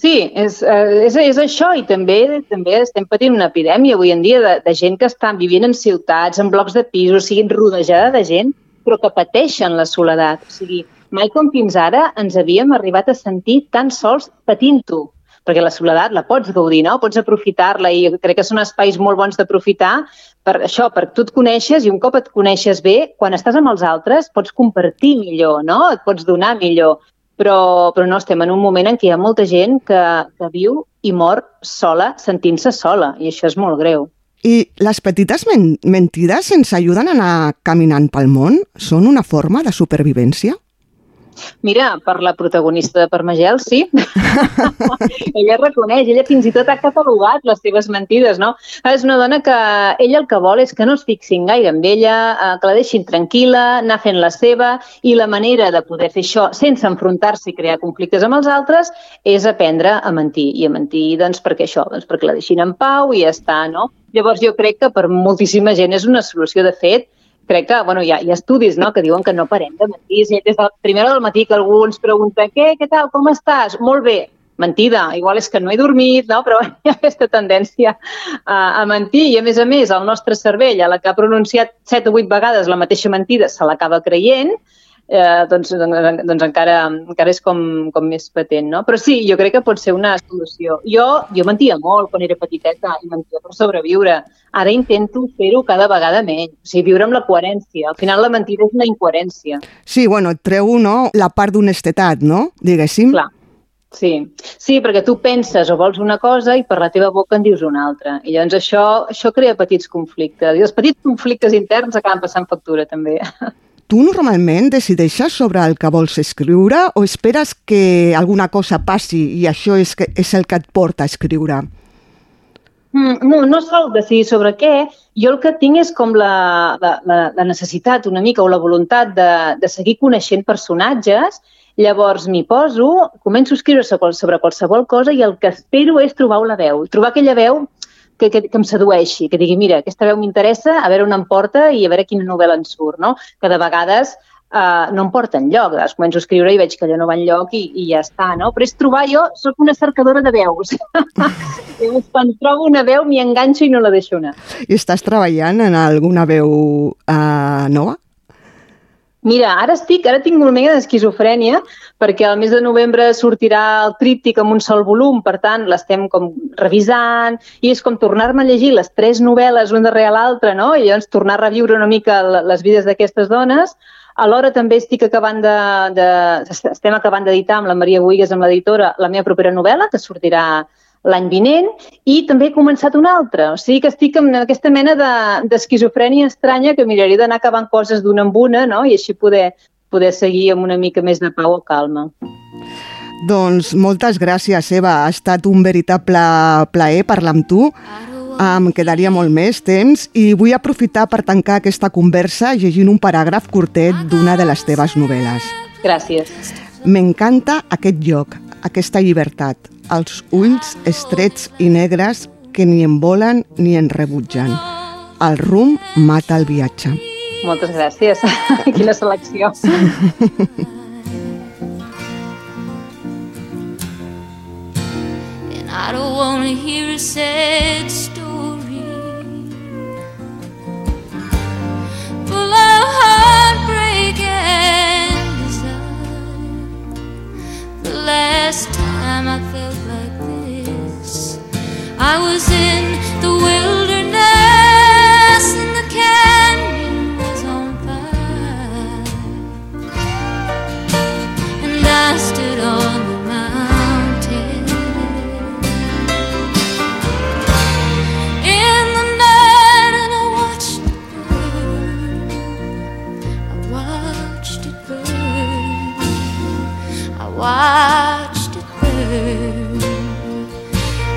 Sí, és, eh, és, és això i també també estem patint una epidèmia avui en dia de, de gent que estan vivint en ciutats, en blocs de pisos, siguin rodejada de gent, però que pateixen la soledat. O sigui, mai com fins ara ens havíem arribat a sentir tan sols patint-ho perquè la soledat la pots gaudir, no? Pots aprofitar-la i crec que són espais molt bons d'aprofitar per això, per tu et coneixes i un cop et coneixes bé, quan estàs amb els altres pots compartir millor, no? Et pots donar millor. Però, però no, estem en un moment en què hi ha molta gent que, que viu i mor sola, sentint-se sola, i això és molt greu. I les petites men mentides ens ajuden a anar caminant pel món? Són una forma de supervivència? Mira, per la protagonista de Parmagel, sí. ella reconeix, ella fins i tot ha catalogat les seves mentides, no? És una dona que ella el que vol és que no es fixin gaire amb ella, eh, que la deixin tranquil·la, anar fent la seva, i la manera de poder fer això sense enfrontar-se i crear conflictes amb els altres és aprendre a mentir. I a mentir, doncs, perquè això, doncs perquè la deixin en pau i ja està, no? Llavors jo crec que per moltíssima gent és una solució. De fet, crec que bueno, hi, ha, hi ha estudis no? que diuen que no parem de mentir. Si des del primer del matí que algú ens pregunta què, què tal, com estàs? Molt bé. Mentida, igual és que no he dormit, no? però hi ha aquesta tendència a, a mentir i a més a més el nostre cervell, a la que ha pronunciat set o vuit vegades la mateixa mentida, se l'acaba creient, eh, doncs, doncs, doncs encara, encara és com, com més patent, no? Però sí, jo crec que pot ser una solució. Jo, jo mentia molt quan era petiteta i mentia per sobreviure. Ara intento fer-ho cada vegada menys. O sigui, viure amb la coherència. Al final la mentida és una incoherència. Sí, bueno, et treu no, la part d'honestetat, no? Diguéssim. Clar. Sí. sí, perquè tu penses o vols una cosa i per la teva boca en dius una altra. I llavors això, això crea petits conflictes. I els petits conflictes interns acaben passant factura, també. Tu normalment decideixes sobre el que vols escriure o esperes que alguna cosa passi i això és, que, és el que et porta a escriure? Mm, no, no sol decidir sobre què. Jo el que tinc és com la, la, la, necessitat una mica o la voluntat de, de seguir coneixent personatges, llavors m'hi poso, començo a escriure sobre, sobre qualsevol cosa i el que espero és trobar la veu, trobar aquella veu que, que, que em sedueixi, que digui, mira, aquesta veu m'interessa, a veure on em porta i a veure quina novel·la en surt, no? Que de vegades uh, no em porta enlloc. Llavors començo a escriure i veig que allò no va enlloc i, i ja està, no? Però és trobar, jo sóc una cercadora de veus. Llavors, quan trobo una veu m'hi enganxo i no la deixo anar. I estàs treballant en alguna veu uh, nova? Mira, ara estic, ara tinc una mica d'esquizofrènia perquè al mes de novembre sortirà el tríptic amb un sol volum, per tant l'estem com revisant i és com tornar-me a llegir les tres novel·les una darrere l'altra, no? I llavors tornar a reviure una mica les vides d'aquestes dones. Alhora també estic acabant de, de, estem acabant d'editar amb la Maria Buigues, amb l'editora, la meva propera novel·la, que sortirà l'any vinent, i també he començat una altra. O sigui que estic en aquesta mena d'esquizofrènia de, estranya que miraria d'anar acabant coses d'una en una, no? i així poder, poder seguir amb una mica més de pau o calma. Doncs moltes gràcies, Eva. Ha estat un veritable plaer parlar amb tu. Em quedaria molt més temps i vull aprofitar per tancar aquesta conversa llegint un paràgraf curtet d'una de les teves novel·les. Gràcies. M'encanta aquest lloc, aquesta llibertat, els ulls estrets i negres que ni en volen ni en rebutgen. El rum mata el viatge. Moltes gràcies. Quina selecció. And I don't want to hear a sad story Full of heartbreak and desire The last time I felt like this I was in the wilderness and the canyon was on fire And I stood on the mountain in the night and I watched it burn. I watched it burn. I watched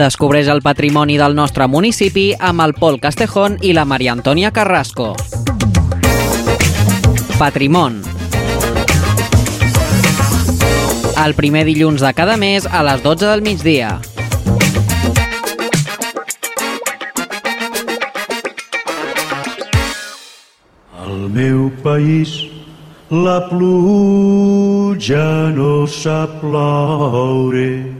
Descobreix el patrimoni del nostre municipi amb el Pol Castejón i la Maria Antònia Carrasco. Patrimon. El primer dilluns de cada mes a les 12 del migdia. Al meu país la pluja no sap ploure.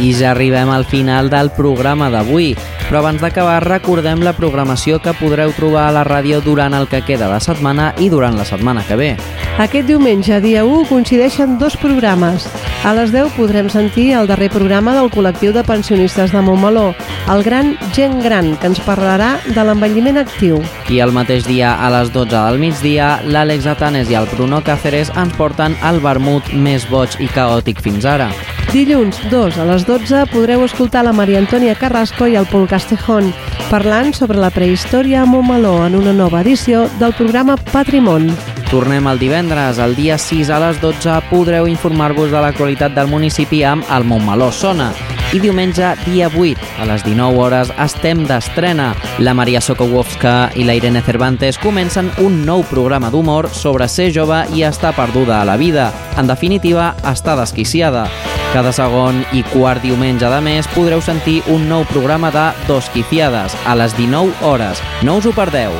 I ja arribem al final del programa d'avui. Però abans d'acabar, recordem la programació que podreu trobar a la ràdio durant el que queda de setmana i durant la setmana que ve. Aquest diumenge, dia 1, coincideixen dos programes. A les 10 podrem sentir el darrer programa del col·lectiu de pensionistes de Montmeló, el Gran Gent Gran, que ens parlarà de l'envelliment actiu. I el mateix dia, a les 12 del migdia, l'Àlex Atanes i el Bruno Cáceres ens porten el vermut més boig i caòtic fins ara. Dilluns 2 a les 12 podreu escoltar la Maria Antònia Carrasco i el Pol Castejón parlant sobre la prehistòria a Montmeló en una nova edició del programa Patrimon. Tornem el divendres, el dia 6 a les 12, podreu informar-vos de l'actualitat del municipi amb el Montmeló Sona. I diumenge, dia 8, a les 19 hores, estem d'estrena. La Maria Sokołowska i la Irene Cervantes comencen un nou programa d'humor sobre ser jove i estar perduda a la vida. En definitiva, estar desquiciada. Cada segon i quart diumenge de mes podreu sentir un nou programa de Dos Quiciades, a les 19 hores. No us ho perdeu.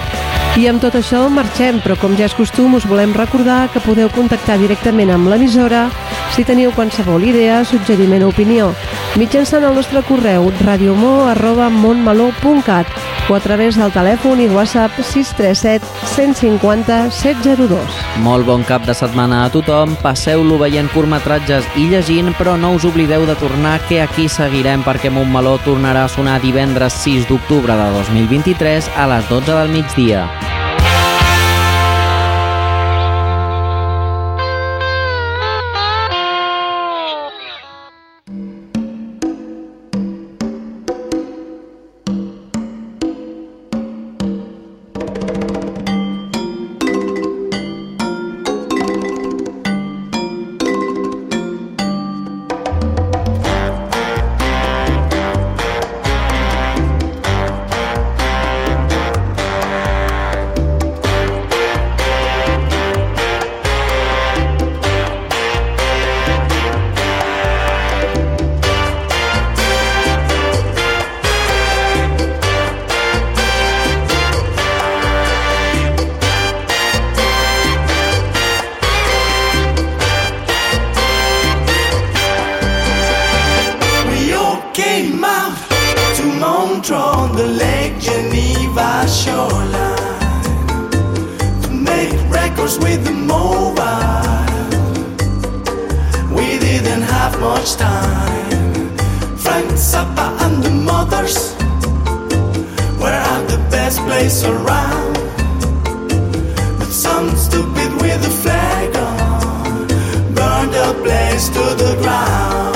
I amb tot això marxem, però com ja és costum us volem recordar que podeu contactar directament amb l'emissora si teniu qualsevol idea, suggeriment o opinió, mitjançant el nostre correu radiomo.montmeló.cat o a través del telèfon i WhatsApp 637 150 702. Molt bon cap de setmana a tothom, passeu-lo veient curtmetratges i llegint, però no us oblideu de tornar que aquí seguirem perquè Montmeló tornarà a sonar divendres 6 d'octubre de 2023 a les 12 del migdia. The Lake Geneva shoreline, make records with the mobile. We didn't have much time. Frank Zappa and the mothers were at the best place around. But some stupid with a flag on burned the place to the ground.